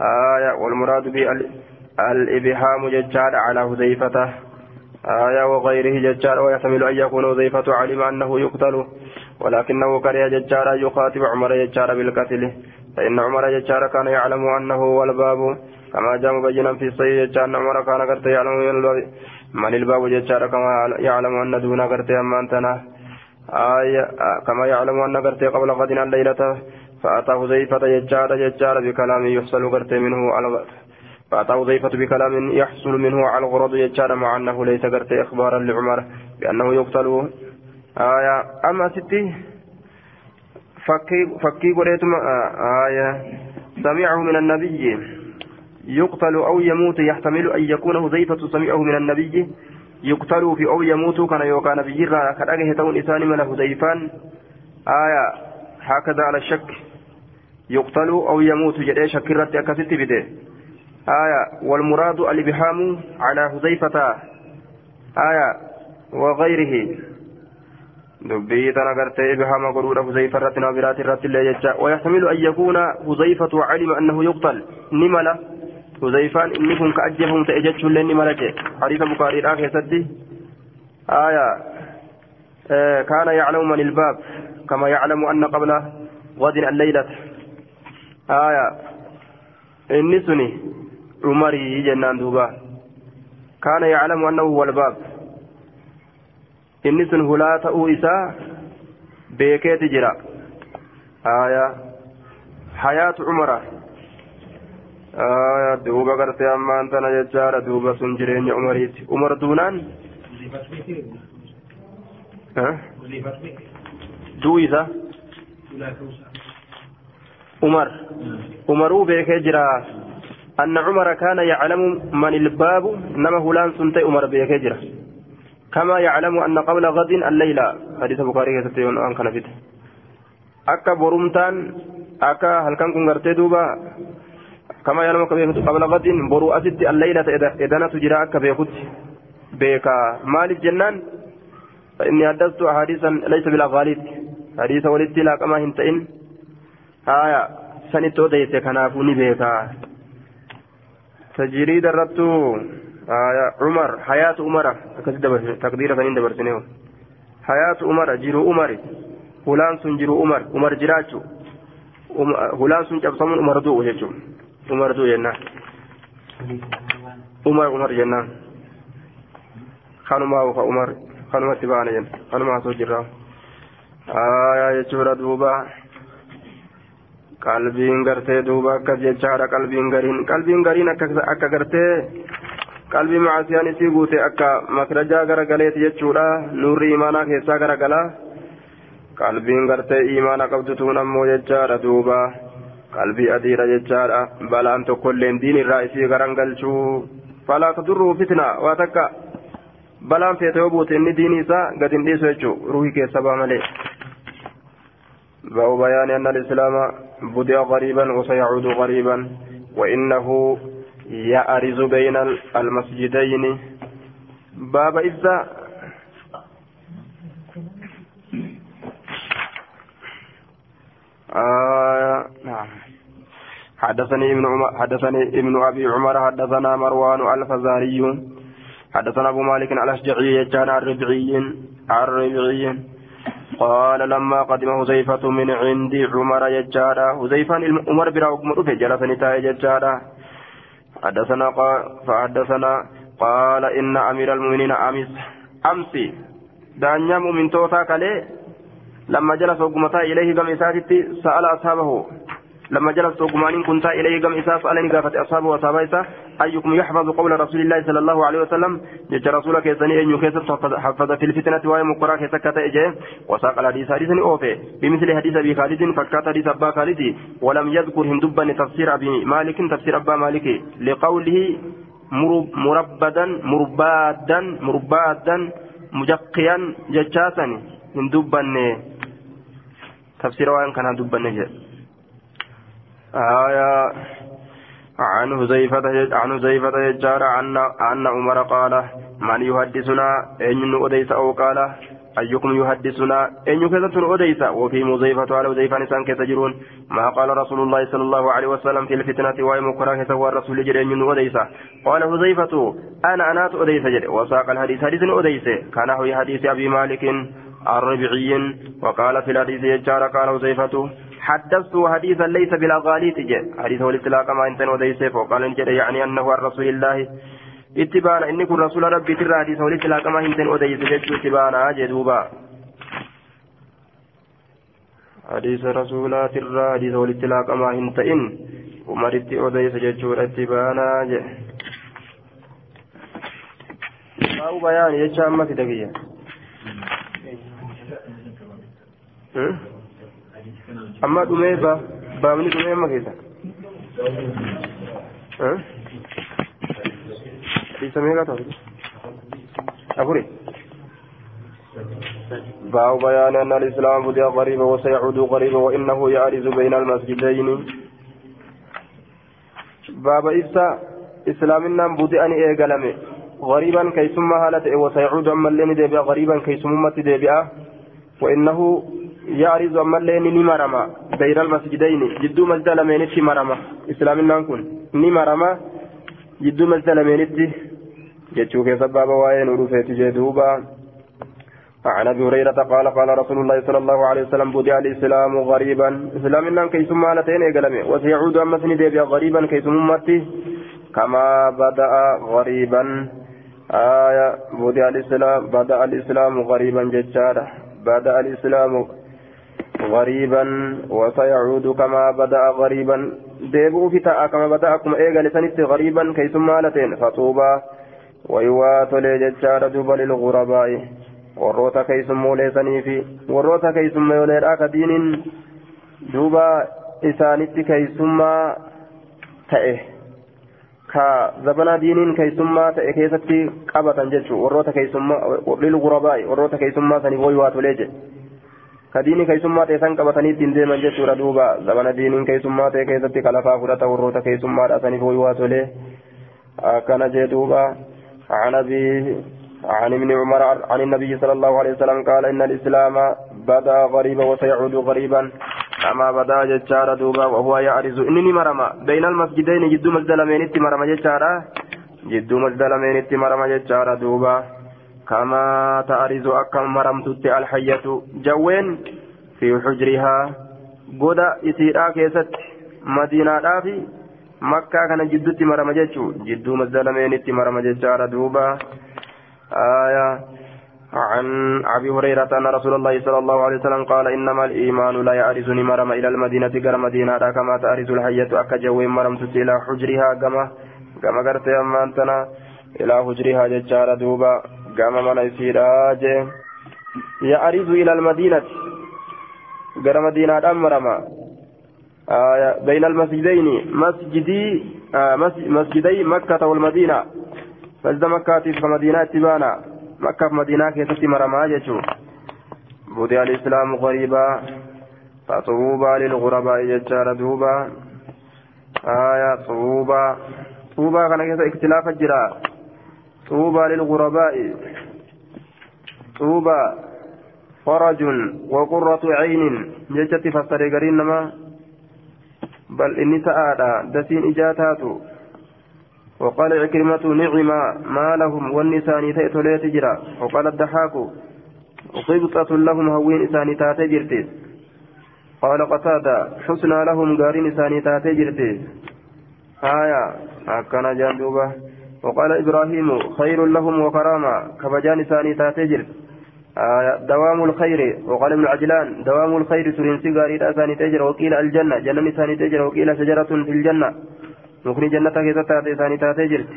آية والمراد بالإبهام ججار على هذيفة آية وغيره ججار ويحتمل أن يكون هذيفة علم أنه يقتل ولكنه كره ججار يخاطب عمر ججار بالقتل فإن عمر ججار كان يعلم أنه هو الباب كما جاء مبينا في الصحيح ججار عمر كان قد يعلم من الباب ججار كما يعلم أن دون قرتي أمانتنا آية كما يعلم أن قرتي قبل غد الليلة فأتى حذيفة ججار ججار بكلام يحصل قرتي منه على فأتى حذيفة بكلام يحصل منه على الغرض ججار مع أنه ليس قرتي إخبارا لعمر بأنه يقتل. آية أما ستي فكي فكي قريتم آية سمعه من النبي. يقتل أو يموت يحتمل أن يكون هذيفة سمعه من النبي. يقتل في أو يموت كان يوكا نبي را كان تون إسان من هذيفان آية هكذا على الشك. يقتل أو يموت جدي شكرت أكست بده. آية والمراد الإبهام على هذيفة آية وغيره. tana gartee ibhama godhuudha huzayfa irratti nama biraati irratti illee jecha wayahtamilu an yakuuna huzayfatu calima annahu yuqtal ni mala huzayfaan inni kun ka ajjeefamu ta'e jechuullee ni mala jee hadiisa bukaariidhaa keessatti aya kaana yaclamu man ilbaab kama yaclamu anna qabla gadin alleylata aya inni suni cumarii jennaan duuba kaana yaclamu annahu huwa albaab inni sun hulaa ta'uu isaa beekeeti jira aya hayaatu cumara aya duuba gartee ammaan tana jechaadha duuba sun jireenya umariiti umar duunaan? Duu isa umar. Umaruu beekee jira. أن عمر كان يعلم من الباب نما هلان سنتي عمر بيكجرة كما يعلم أن قبل غد الليلة حديث البخاري كتبت أن كان فيه أكا برمتان أكا هل كان كن غرتي دوبا كما يعلم قبل غد برو أسد الليلة إذا تجرى بيخت بيكا مالك جنان. فإني حدثت أحاديثا ليس بالأغاليط حديث ولدت لا كما هنتئن آية. سنتو ديت كنافوني بيكا تجريد الربط آية. عمر. حياة عمر. تقدير فنين دبر سنيو حياة عمر. جيرو عمر. فلان سن جيرو عمر. عمر جراجو. فلان سن جبسمون عمر دو جيجو. عمر دو جنة عمر عمر جنة خانما وفا عمر خانما تبانا جنة خانما سوجرا آية يجورا دوبا qalbiin gartee duuba akkas jechaadha qalbiin gariin qalbiin gariin akka gartee qalbii macaasiyaan isii guute akka makrajaa garagaleeti jechuudha nuurri imaanaa keessaa garagala qalbiin gartee imaana qabdutuun ammoo jechaadha duuba tokkolleen diin irraa isii garan galchuu falaa tadurruu fitna waa takka balaan feete yoo buute inni diini isaa gad hin dhiisu jechuu ruhii keessa baa malee باب بيان أن الإسلام بدأ غريبا وسيعود غريبا وإنه يأرز بين المسجدين باب إذا آه نعم حدثني ابن عمر حدثني ابن أبي عمر حدثنا مروان الفزاري حدثنا أبو مالك الأشجعي كان الربعي الربعي. قال لما قدم حذيفة من عند عمر يجارا حذيفة عمر برا عمر في جلسني تاي يجارا حدثنا قال فحدثنا قال إن أمير المؤمنين أمس أمسي دانيا مؤمن توتا كالي لما جلس وقمتا إليه قم إساتي سأل أصحابه. لما جلس وقمانين كنت إليه قم إساس ألني قافت أصحابه وصحابه أيكم يحفظ قول رسول الله صلى الله عليه وسلم؟ جج رسولك يسني أن يكسب حفظ في الفتنة وهي مقرأ كسكت إجيه وساق الحديث حديث أوفي. بمثل حديث أبي خالد فكات حديث أبا خالد. ولم يذكر هندبا تفسير أبي مالك تفسير أبا مالك. لقوله مربدا مربادا مربادا مجقيا ججاسا. هندبا تفسير وان كان هندبا نجي آية عن حذيفة عن حذيفة يجار أن أن عمر قال من يحدثنا؟ أن أديس أو قال أيكم يحدثنا؟ أن يكذب أديس؟ وفي مزيفة على مزيفة نسان كتجرون ما قال رسول الله صلى الله عليه وسلم في الفتنة وهي مكره سوى الرسول جري أن أديس؟ قال حذيفة أنا أنات أديس جري وساق الحديث حديث أديس. كان هو حديث أبي مالك الربعي وقال في الحديث يجار قال حذيفة حدثت حديثا ليس بالاغاليط جاء حديث والاطلاق ما انت وديسه وقال إن يعني أنه عن رسول الله. اتبانا إني كن رسول ربي ترى حديث والاطلاق ما انت وديسه جاء اتبانا جدوبا حديث رسول ترى حديث والاطلاق ما انت إن ومرت وديسه جاء اتبانا أو بيان ما في دقيقة. Amma dhumee ba baamni dhumee amma keessa. Dhiisa meeqa ta'u afuri باب بيان أن الإسلام بدأ غريبا وسيعود غريبا وإنه يعرض بين المسجدين باب إفسا إسلامنا بدأ أن إيقلمي غريبا كيسما هالة وسيعود أما اللين ديبئا غريبا كيسما ديبئا وإنه يعرض أما اللين نمرما بين المسجدين. جدو مسجد لمينت مرما إسلامنا كن نمرما جدو مسجد لمينت جتشوك سبب وين ورفيت جدوبا عن أبي هريرة قال قال رسول الله صلى الله عليه وسلم بدأ الإسلام غريبا. اسلامنا كيسما لتين اقلمي وسيعود أما سندي غريبا كيسما كما بدأ غريبا. آية بدأ الإسلام بدأ الإسلام غريبا ججارا بدأ الإسلام غريبا وسيعود كما بدأ غريبا ديبو في كما بدأكم إيغا لسنت غريبا كيسما لتين فطوبى ويوات لججارا دوبا للغرباء warroota keessummooleessanii fi warroota keessummeeyyoleedhaa ka diiniin duuba isaanitti keessummaa ta'e ka zabana diiniin keeysummaa ta'e keessatti qabatan jechuu warroota keeysummaa lilgurabaa'i warroota keeysummaa saniif jedhe ka diinii keeysummaa ta'e san qabatanii ittiin deeman jechuudha duuba zabana diiniin keeysummaa ta'e keessatti kalafaa fudhata warroota keeysummaadha saniif woy waa tolee akkana jee duuba عن أبي عن ابن عمر عن النبي صلى الله عليه وسلم قال إن الإسلام بدا غريبا وسيعود غريبا أما بدا ججار دوبا وهو يعرض إنني مرمى بين المسجدين جد مسجد لمن مرمى ججارا جد مسجد لمن مرمى ججار دوبا كما تعرض أكم مرمت الحية. جوين في حجرها. بدا إسيرا كيست. مدينة في مكة كان جدتي مرمى ججو جد مسجد لمن مرمى ججار دوبا. آية. عن أبي هريرة أن رسول الله صلى الله عليه وسلم قال إنما الإيمان لا يعرزني مرم إلى المدينة غير مدينة. كما تعرز الحية. أكجوي مرم إلى حجرها. كما كما قرت أما أنتنا. إلى حجرها ججار دوبا. كما من يسيراج يعرز إلى المدينة غير مدينة مرم آية بين المسجدين مسجدي مسجدي مكة والمدينة مسجد مكة في مدينة تبانا مكة في مدينة كيست مرما جتشو بدأ الإسلام غريبا فطوبى للغرباء جتشار دوبا آية طوبى طوبى كان اختلاف الجرا طوبى للغرباء. طوبى فرج وقرة عين. جتت فسر نما. بل إني سآدا دسين إجاتاتو وقال عكرمة نعم ما لهم والنسان تأتولي تجرى وقال الدحاك وقبطة لهم هوين إساني تاتي جرتي. قال قتادة حسنى لهم قارين إساني تاتي جرتي. آية هكذا جندوبة وقال إبراهيم خير لهم وكرامة كبجان إساني تاتي جرتي آية دوام الخير. وقال ابن عجلان دوام الخير سرين سيغاري إساني تجرى وقيل الجنة. جنة إساني تجرى وقيل شجرة في الجنة. مكني جنة كيسة ثاني تاتي جرت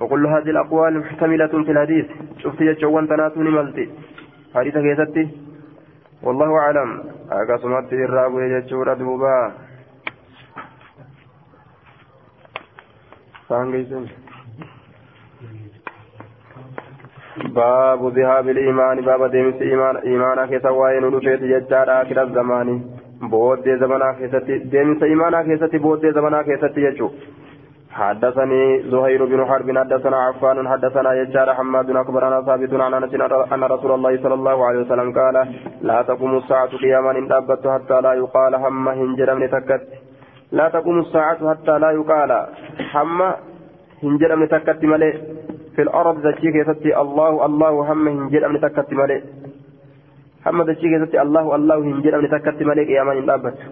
وكل هذه الأقوال محتملة في الحديث. شفت يجوان تناتوني ملتي. حديث كيستي والله أعلم. أقسمت الراب يجور دوبا باب ذهاب الإيمان باب ديمس إيمان إيمانا كيسا وين ودفيت يجار آخر الزمان. booddee zamanaa keessatti deemsa imaanaa keessatti booddee zamanaa keessatti jechuun حدثني زهير بن حرب حدثنا عفان حدثنا يجار حماد اخبرنا ثابت عن أنس أن رسول الله صلى الله عليه وسلم قال لا تقوم الساعة قياما إن دابت حتى لا يقال هم هنجر من تكت. لا تقوم الساعة حتى لا يقال هم هنجر من تكت ملئ. في الأرض ذاتي كيستي الله الله هم هنجر من تكت hamma dachii keessatti allahu allahu hin jedhamne takkatti malee qiyaamaan hin dhaabbatu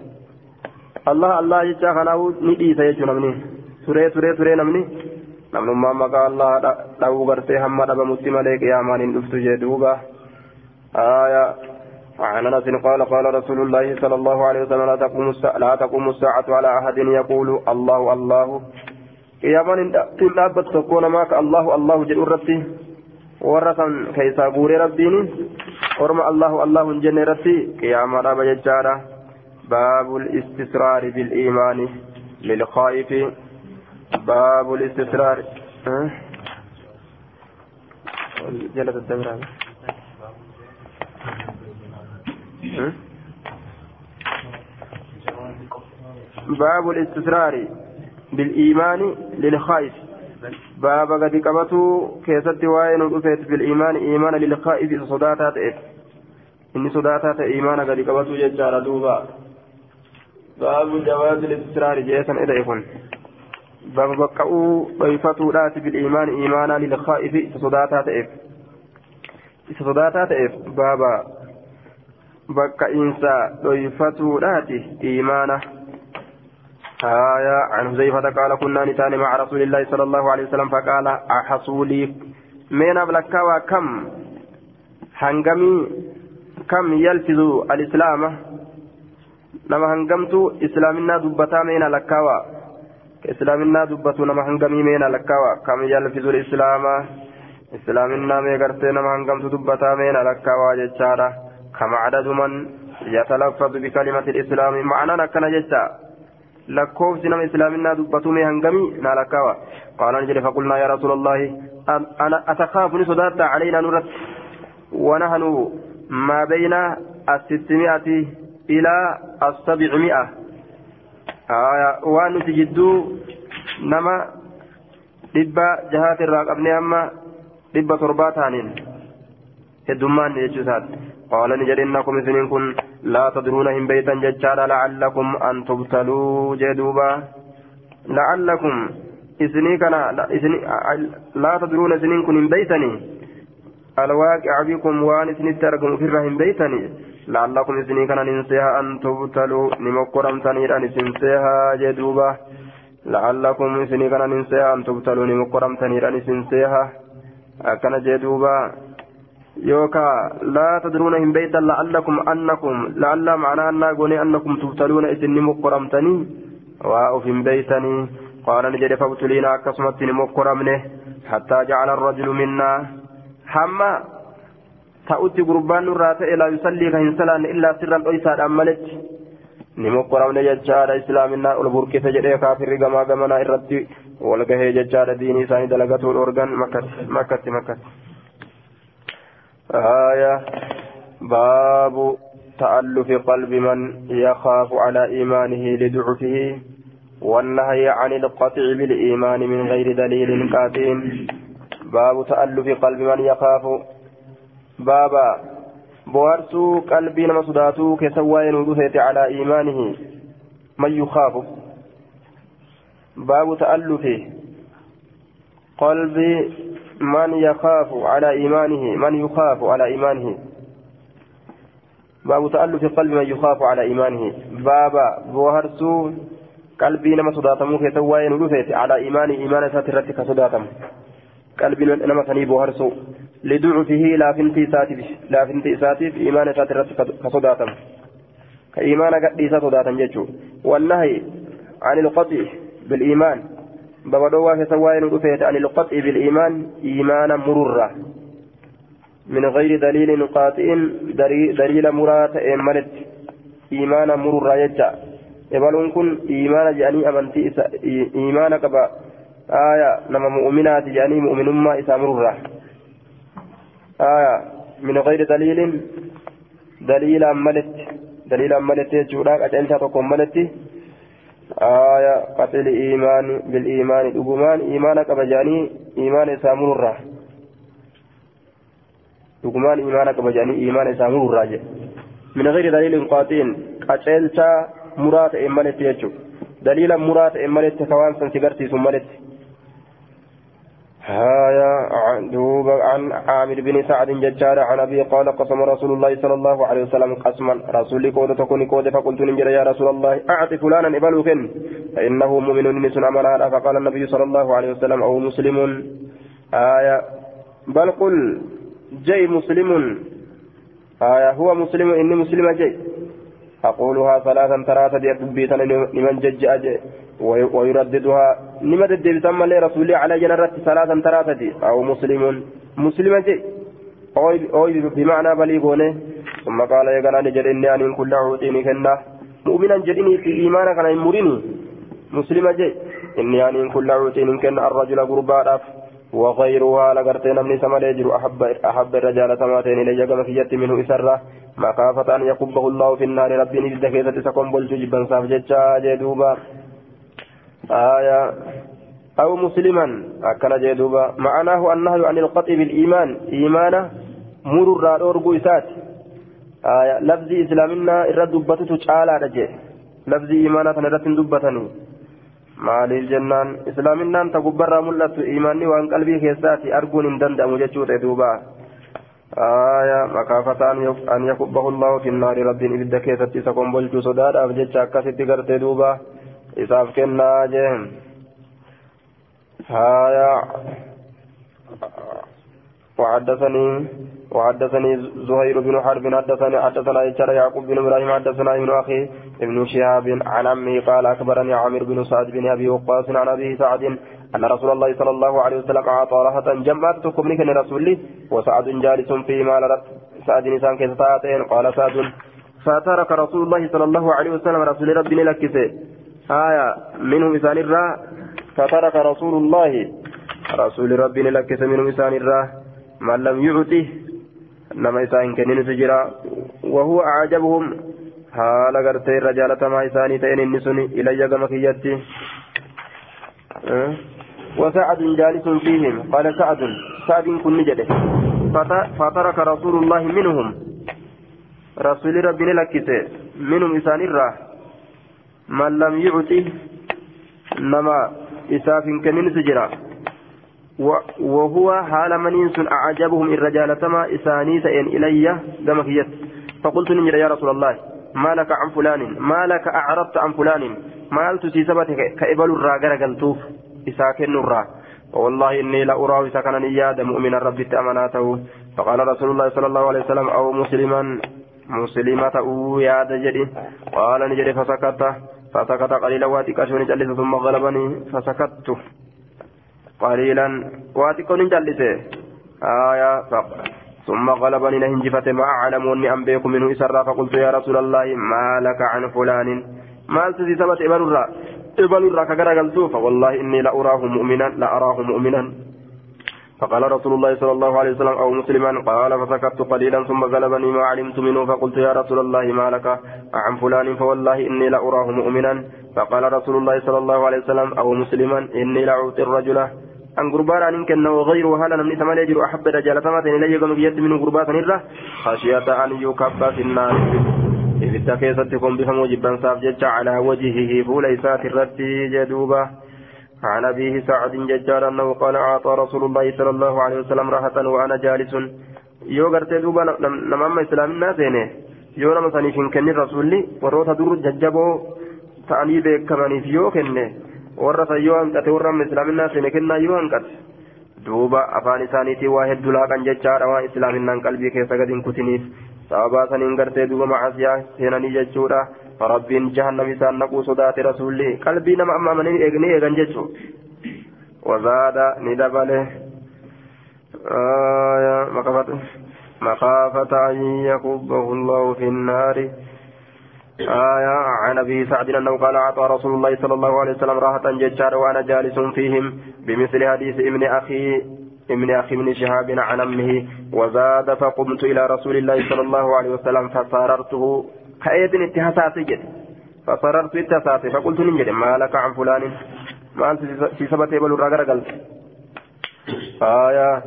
allah allah jecha kanaafuu ni dhiisa jechuu namni turee turee turee namni namnummaan maqaa allah dha'uu gartee hamma dhabamutti malee qiyaamaan hin dhuftu jee duuba آية عن انس قال قال رسول الله صلى الله عليه وسلم لا تقوم الساعة, لا تقوم الساعة على أحد يقول الله الله قياما إن أبت تكون معك الله الله جل ربي ورثا كيسا بوري ربيني ورم الله الله جن ربي قيام رب ججارة باب الاستسرار بالإيمان للخائف باب الاستسرار؟ جلد الدمرة أه؟ باب الاستسرار بالإيمان للخائف. باب قد قبطوا كيست وين ودفت بالإيمان إيمان للخائف صداتا تئف إني صداتا إيمان قد قبطوا ججار دوبا. باب جواز الاستسرار جيسا إذا يكون. باب بقعوا ضيفتوا ذات بالإيمان إيمانا للخائف صداتا تئف صداتا تئف بابا بقى إنسا ضيفتوا ذات إيمانا آية عن حذيفة قال كنا نتاني مع رسول الله صلى الله عليه وسلم فقال أحصولي من أبلكوا كم هنغمي كم يلفظ الإسلام؟ نما هنغمت إسلامنا دبتا من لكوا إسلامنا دبتو نما هنغمي من لكوا كم يلفظ الإسلام؟ إسلامنا ميغرتي نما هنغمت دبتا من لكوا جتشارا كم عدد من يتلفظ بكلمة الإسلام؟ معنى كان جتشارا لكوف سنم إسلامنا دبتومي هنقمي نالكاوا قال نجري فقلنا يا رسول الله أنا أتخاف نصدات علينا نرد ونحن ما بين الستمائة إلى السبعمائة آية وأن تجدوا نما dhibba jahaati irraa qabnee amma dhibba torbaa taaniin. Heddummaan jechuu isaati. Isiniin kun laa tadruuna hin beeytan jechaadha lacallakum an tubtaluu jee duuba lacallakum isinii kana laa tadruuna isiniin kun hin beeytanii alwaaqica bikum waan isinitti argamu ofirraa hin beeytanii lacallakum isinii kana ninseeha an tubtaluu ni mokkoramtaniidhaan isin seehaa jee duuba لعلكم كان ننسيها أن تبتلوني مقرم تنيرا نسنسيها أكن جدوبا يوكا لا تدرون هم بيتا لعلكم أنكم لعل معناه أن قولي أنكم تبتلون إسني مقرم تني وأو في بيتني. قال نجد فابتلينا كسمتني مقرمنه حتى جعل الرجل منا. حما تأتي قربان الراتئ لا يصلي كهنسلان إلا سرا أيسا أملت moqqoramne jechaadha islaaminaa ol burkise jedhee kaafirri gamaa gamanaa irratti wal gahee jechaadha diinii isaanii dalagatuu dhorgan makkatti makkatti آية. باب تألف قلب من يخاف على إيمانه لضعفه والنهي عن القطع بالإيمان من غير دليل قاطع باب تألف قلب من يخاف. بابا بوارسو قلبي نما صداتو كسواين ودوثيت على إيمانه من يخاف. باب تألف قلبي من يخاف على إيمانه من يخاف على إيمانه. باب تألف قلب من يخاف على إيمانه. بابا بوهرسو قلبي نما صداتمو كسواين ودوثيت على إيمانه إيمان ساترتك صداتم قلبي نما سني بوهرسو. لضعفه لا فنتي ساتف لا فنتي ساتف إيمان ساترت كصداتم كإيمان قد صداتم جتشو والنهي عن القطع بالإيمان. بابدوا سواين رفيت عن القطع بالإيمان إيمانا مررا من غير دليل قاطع دليل مرات ملت إيمانا مررا يجا يبالون كن إيمان جاني أمنتي إيمان كبا آية نما مؤمنات جاني مؤمن ما إسا مررا آية من غير دليل دليل ملت دليل ملت جوراك أجلتها تقوم ملت آية قتل إيمان بالإيمان دقمان إيمانك بجاني إيمان سامور الراه دقمان إيمانك بجاني إيمان سامور الراه من غير دليل قاطع أجلتها مرات إمالت يجو. دليلا مرات إمالت كوان سنسيغرتي سمالت هايا دوب عن عامر بن سعد ججار عن أبي قال قسم رسول الله صلى الله عليه وسلم قسما. رسول قود تكون قود فقلت نجر يا رسول الله اعط فلانا إبلوكن. فإنه مؤمن نسن امنا فقال النبي صلى الله عليه وسلم أو مسلم. آية بل قل جي مسلم. آية هو مسلم إني مسلم جي أقولها ثلاثا ثلاثة دبيتا لمن جج أجي ويرددها لمن دبيتا مالي رسولي على جنرة ثلاثا ثلاثة أو مسلم مسلم جي. أو بمعنى بليغوني. ثم قال يقال نجد إني أن كل عوتيني كنا مؤمنا جدني في إيمانك أنا مريني مسلم جي. إني أن كل عوتيني كنا الرجل قربا وغيرها لقرتين من سما يجر. أحب أحب الرجال سماتين. إلى جگم في منه إسرة مخافة أن يكبه الله في النار. ربي نجد كيسة سكون بلج جبا صاف جتشا جدوبا آية. أو مسلما أكن جدوبا معناه النهي عن القطع بالإيمان. إيمانه مر الرادور إسات. آية. لفظ إسلامنا إرد دبتة تعالى رجع لفظ إيمانة نرد دبتني. islaaminaan ta gubbarraa mul'attu imaanni waan qalbii keessaati arguun hin danda'amu jechuudha duuba آية. مكافة أن يكبه الله في النار. رب إبدا كيست سكون بلجو صداد. أفجتش أكاسد قرت دوبا إساف كنا جهم آية وحدثني وحدثني زهير بن حرب حدثني حدثنا إجر يعقوب بن إبراهيم حدثنا ابن أخي ابن شهاب عن عمه قال أخبرني عامر بن سعد بن أبي وقاص عن أبي سعد أن رسول الله صلى الله عليه وسلم أعطى راحة جمعت تكمني كان رسولي وسعد جالس فيما لرت سعد نسان كيستاتين قال سعد فترك رسول الله صلى الله عليه وسلم رسول ربي لكسه آية منهم إسان الراه فترك رسول الله رسول ربي لكس منهم إسان الراه من لم يعطه نما إسان كنين سجرا وهو أعجبهم haala gartee irra jaalatamaa isaanii ta'een inni sun ilayya gama kiyyatti وسعد جالس فيهم قال سعد سعد كن جده. فترك رسول الله منهم رسول ربنا لكسه منهم إسان الراه من لم يعطي نما إساف كنين سجرا وهو حال من ينسن أعجبهم الرجال تما إساني سئن إلي دمكيت فقلت نجد يا رسول الله ما لك عن فلان ما لك أعرضت عن فلان ما قلت سيسبت كإبل الراجل قلتوف إساكن الرا والله إني لأراه سكنا نياد مؤمنا ربي أماناته فقال رسول الله صلى الله عليه وسلم أو مسلما مسلمة ياد جدي قال نجري فسكت فسكت قليلا واتكشوني جلس ثم غلبني فسكت. قليلا واتكوني جلس آية ثم غلبني نهنجفت ما أعلم أني أنبيك منه إسرا فقلت يا رسول الله ما لك عن فلان. ما التي ثبت إبن الرا إبن الرا كغرى فوالله إني لأراه مؤمنا لأراه مؤمنا. فقال رسول الله صلى الله عليه وسلم أو مسلما؟ قال فسكت قليلا ثم غلبني ما علمت منه. فقلت يا رسول الله ما لك؟ عن فلان؟ فوالله إني لأراه مؤمنا. فقال رسول الله صلى الله عليه وسلم أو مسلما؟ إني لأعطي الرجل. أن قربان أن كان وغيره هذا لم نسمى يجر أحب رجال ثمات إليه قم بيد من قربات نرة خشية أن يكب في النار. إذ التكيستكم بهم جبا صاف على وجهه فوليسات الرد جدوبة. عن أبيه سعد ججار أنه قال أعطى رسول الله صلى الله عليه وسلم راحة وأنا جالس nama amma islaaminaa seene yoo nama saniif hin kennin rasuulli warroota dur jajjaboo ta'anii beekamaniif yoo kenne warra san yoo hanqate warra amma islaaminaa seene kennaa yoo hanqate duuba afaan isaaniitii waa hedduu laaqan jechaadha waan islaaminaan qalbii keessa gadi hin kutiniif sababaa saniin gartee duuba macasiyaa seenanii jechuudha rabbiin jahannam isaan naquu sodaate rasuulli qalbii nama amma amananii eegnee eegan jechuu wazaada ni dabale. مخافة أن يكبه الله في النار آية عن أبي سعد أنه قال أعطى رسول الله صلى الله عليه وسلم راحة ججار وأنا جالس فيهم بمثل حديث ابن أخي ابن أخي ابن شهاب عن أمه وزاد فقمت إلى رسول الله صلى الله عليه وسلم فصاررته كأيد اتهاساتي جد فصررت اتهاساتي فقلت نجد ما لك عن فلان ما أنت في سبت يبلو الرقر آية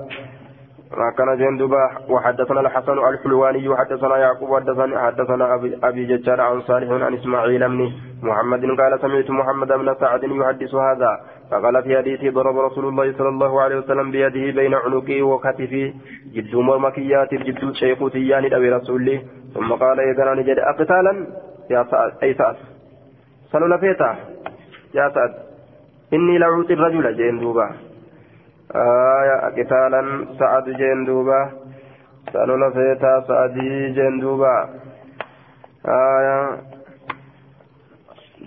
كان جندبا وحدثنا الحسن الحلواني وحدثنا يعقوب وحدثنا حدثنا أبي, أبي ججار عن صالح عن إسماعيل بن محمد قال سمعت محمد بن سعد يحدث هذا فقال في حديثه ضرب رسول الله صلى الله عليه وسلم بيده بين عنقه وكتفه جد مرمكيات جد شيخوتيان أبي رسوله ثم قال إذا نجد أقتالا يا سعد أي سعد صلوا لفيتا يا سعد إني لعوت الرجل جندوبا آية قتالا سعد جندوبا سألوا لفيتا سعدي جندوبا آية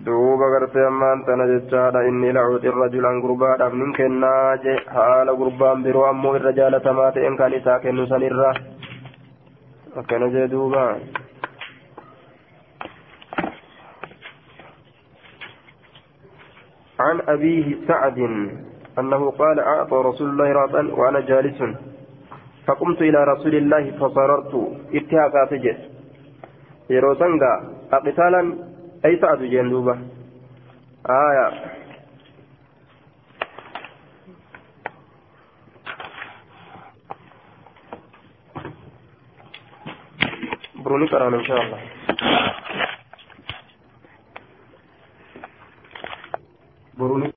duuba gartee ammaan tana jechaadha inni lacuuti rajulan gurbaadhaaf nin kennaa je haala gurbaan biroo ammoo irra jaalatamaa ta'en kan isaa kennu sanirra akkana jee duuba عن أبيه سعد أنه قال أعطى رسول الله رأسا وأنا جالس. فقمت إلى رسول الله فصررت. اتهاكات جد يروسنغا أقتالا؟ أي سعد جندوبة آية. بروني كران إن شاء الله. بروني